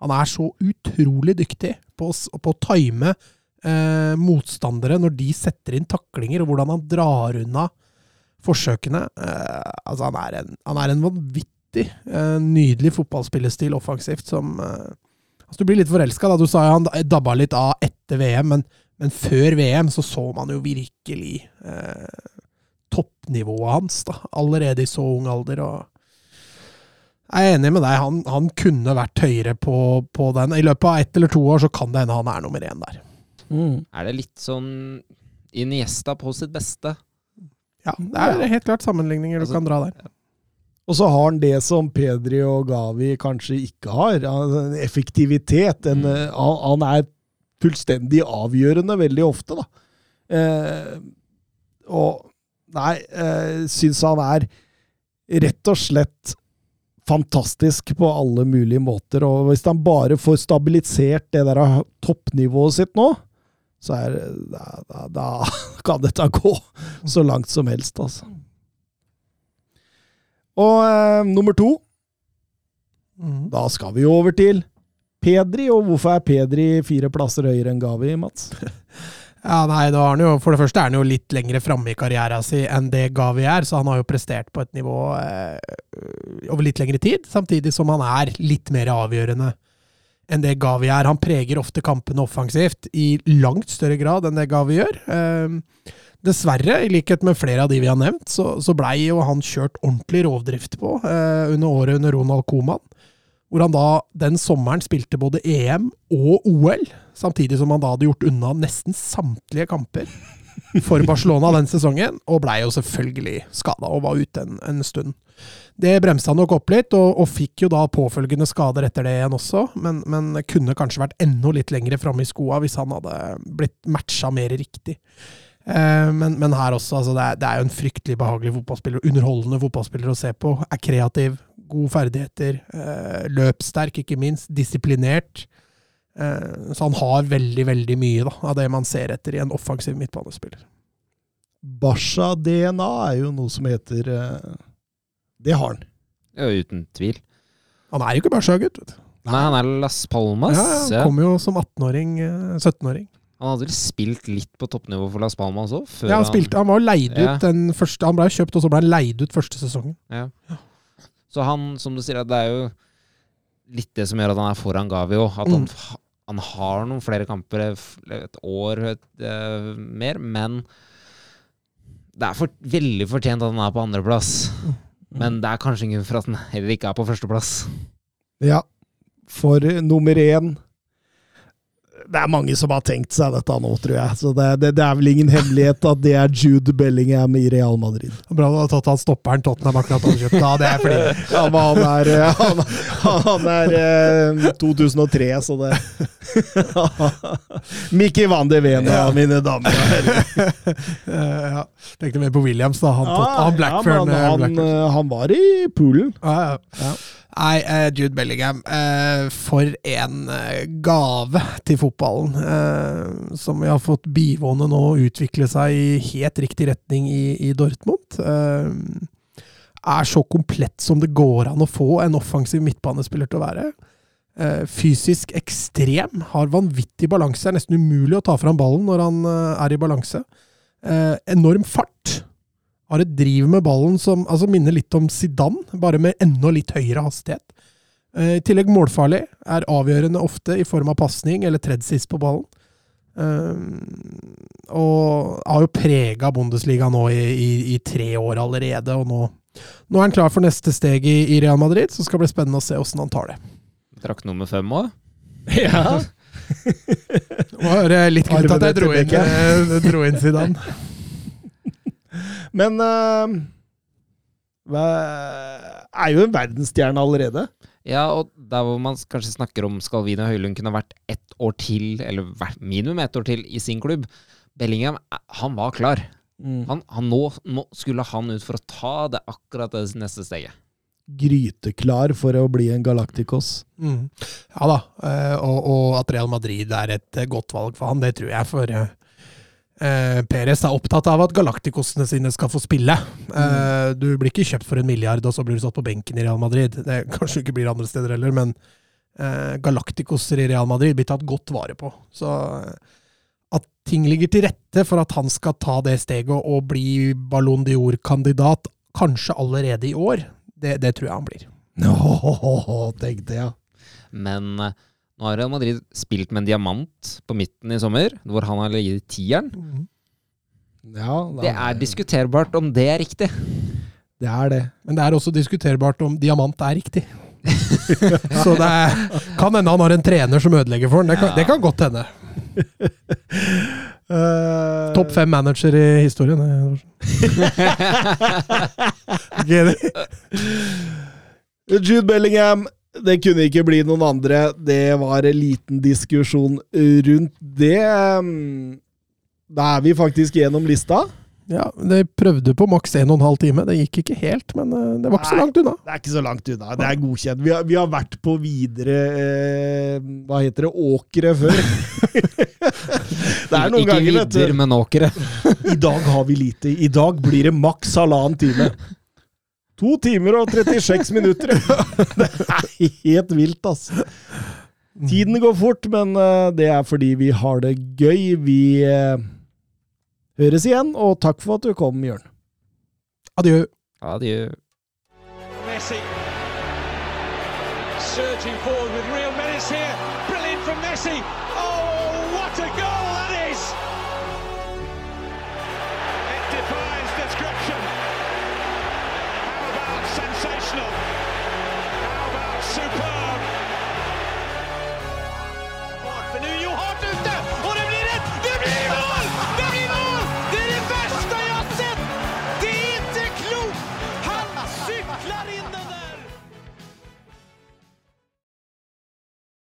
Han er så utrolig dyktig på, på å time eh, motstandere når de setter inn taklinger, og hvordan han drar unna forsøkene. Eh, altså, han er en, han er en vanvittig eh, nydelig fotballspillestil offensivt som eh, altså, Du blir litt forelska, da. Du sa jo han dabba litt av etter VM, men, men før VM så så man jo virkelig eh, toppnivået hans, da, allerede i så ung alder. og jeg er enig med deg, han, han kunne vært høyere på, på den. I løpet av ett eller to år så kan det hende han er nummer én der. Mm. Er det litt sånn Iniesta på sitt beste? Ja, det er helt klart sammenligninger du Altså- kan dra der. Og så har han det som Pedri og Gavi kanskje ikke har. En Effektivitet. En, Mm. eh, han, han er fullstendig avgjørende veldig ofte, da. Eh, og Nei, eh, syns han er rett og slett fantastisk på alle mulige måter. Og hvis han bare får stabilisert det der toppnivået sitt nå, så er da, da, da *laughs* kan dette gå så langt som helst, altså. Og eh, nummer to, mm. da skal vi over til Pedri. Og hvorfor er Pedri fire plasser høyere enn Gavi, Mats? *laughs* Ja, nei, da har han jo, For det første er han jo litt lenger framme i karrieren sin enn det Gavi er, så han har jo prestert på et nivå eh, over litt lengre tid, samtidig som han er litt mer avgjørende enn det Gavi er. Han preger ofte kampene offensivt i langt større grad enn det Gavi gjør. Eh, dessverre, i likhet med flere av de vi har nevnt, så, så blei jo han kjørt ordentlig rovdrift på eh, under året under Ronald Koman. Hvor han da den sommeren spilte både EM og OL, samtidig som han da hadde gjort unna nesten samtlige kamper for Barcelona den sesongen, og blei jo selvfølgelig skada og var ute en, en stund. Det bremsa nok opp litt, og, og fikk jo da påfølgende skader etter det igjen også, men, men kunne kanskje vært enda litt lengre framme i skoa hvis han hadde blitt matcha mer riktig. Eh, men, men her også, altså det, er, det er jo en fryktelig behagelig fotballspiller, underholdende fotballspiller å se på. Er kreativ, gode ferdigheter, eh, løpssterk ikke minst, disiplinert. Eh, så han har veldig, veldig mye da, av det man ser etter i en offensiv midtbanespiller. Basha-DNA er jo noe som heter eh, Det har han. Ja, uten tvil. Han er jo ikke bare sjøgutt, vet du. Nei, han er Las Palmas. Ja, ja, ja. han kom jo som 18-åring, eh, 17-åring. Han hadde vel spilt litt på toppnivå for Las Palmas òg? Ja, han, spilte, han var leid ut den første Han ble kjøpt, og så ble han leid ut første sesongen. Så han, som du sier, det er jo litt det som gjør at han er foran Gavi òg. At han, Mm. han har noen flere kamper, et år et, eh, mer, men det er for, veldig fortjent at han er på andreplass. Men det er kanskje ingen for at den heller ikke er på førsteplass. Ja. For nummer én Det er mange som har tenkt seg dette nå, tror jeg. Så det, det, det er vel ingen hemmelighet at det er Jude Bellingham i Real Madrid. Bra du har tatt han stopperen Tottenham akkurat har kjøpt. Ja, det er fordi Ja, men han er, eh, han, han er eh, 2003, så det *laughs* Mickey van de Vena, Ja. mine damer og herrer. Eh, ja. Tenkte mer på Williams, da. Han, ja, han ja, men eh, han, eh, han var i poolen. Ja, ja. Ja. Nei, eh, Jude Bellingham. eh, for en eh, gave til fotballen. som vi har fått bivåne nå utvikle seg i helt riktig retning i, Dortmund. Er så komplett som det går an å få en offensiv midtbanespiller til å være. Fysisk ekstrem, har vanvittig balanse. Er nesten umulig å ta fram ballen når han er i balanse. Enorm fart. Har et driv med ballen som altså, minner litt om Zidane, bare med enda litt høyere hastighet. Eh, I tillegg målfarlig. Er avgjørende ofte i form av pasning eller tredd sist på ballen. Eh, og har jo prega Bundesliga nå i, i, i tre år allerede, og nå, nå er han klar for neste steg i, i Real Madrid, så skal det bli spennende å se åssen han tar det. Drakk nummer fem òg. *laughs* Ja. Nå var jeg litt kult at jeg dro inn, eh, dro inn Zidane. *laughs* Men uh, er jo en verdensstjerne allerede. Ja, og der hvor man kanskje snakker om skal og Høylund kunne vært ett år til, eller vært minimum ett år til, i sin klubb Bellingham, eh, han var klar. Han, han nå, nå skulle han ut for å ta det akkurat det neste steget. Gryteklar for å bli en Galacticos. Mm. Ja da, eh, og, og at Real Madrid er et godt valg for han, det tror jeg. For eh, Perez er opptatt av at galaktikosene sine skal få spille. Eh, du blir ikke kjøpt for en milliard, og så blir du satt på benken i Real Madrid. Det *laughs* kanskje ikke blir andre steder heller, men eh, galaktikosser i Real Madrid blir tatt godt vare på. Så eh, at ting ligger til rette for at han skal ta det steget og bli Ballon d'Or-kandidat, kanskje allerede i år, det, det tror jeg han blir. Åh, *laughs* tenkte jeg. Men eh, nå har Real Madrid spilt med en diamant på midten i sommer, hvor han har ligget i tieren. Ja, Det er diskuterbart om det er riktig. Det er det. Men det er også diskuterbart om diamant er riktig. *laughs* Så det er, kan hende han har en trener som ødelegger for ham. Det kan, Ja. det kan godt hende. Uh, *laughs* Topp fem manager i historien. *laughs* Jude Bellingham, det kunne ikke bli noen andre. Det var en liten diskusjon rundt det. Da er vi faktisk gjennom lista. Ja, De prøvde på maks 1 12 time. Det gikk ikke helt, men eh, det var ikke så langt unna. Det er ikke så langt unna. Det er godkjent. Vi har, vi har vært på videre eh, Hva heter det? Åkre før. *laughs* det er noen Ikke ganger, vet vidder, du. men åkre. I dag har vi lite. I dag blir det maks halvannen time. To timer og 36 minutter. *laughs* Det er helt vilt, altså. Tiden går fort, men eh, det er fordi vi har det gøy. Vi eh, høres igjen, og takk for at du kom, Jørn. Adjø. Adjø. Messi.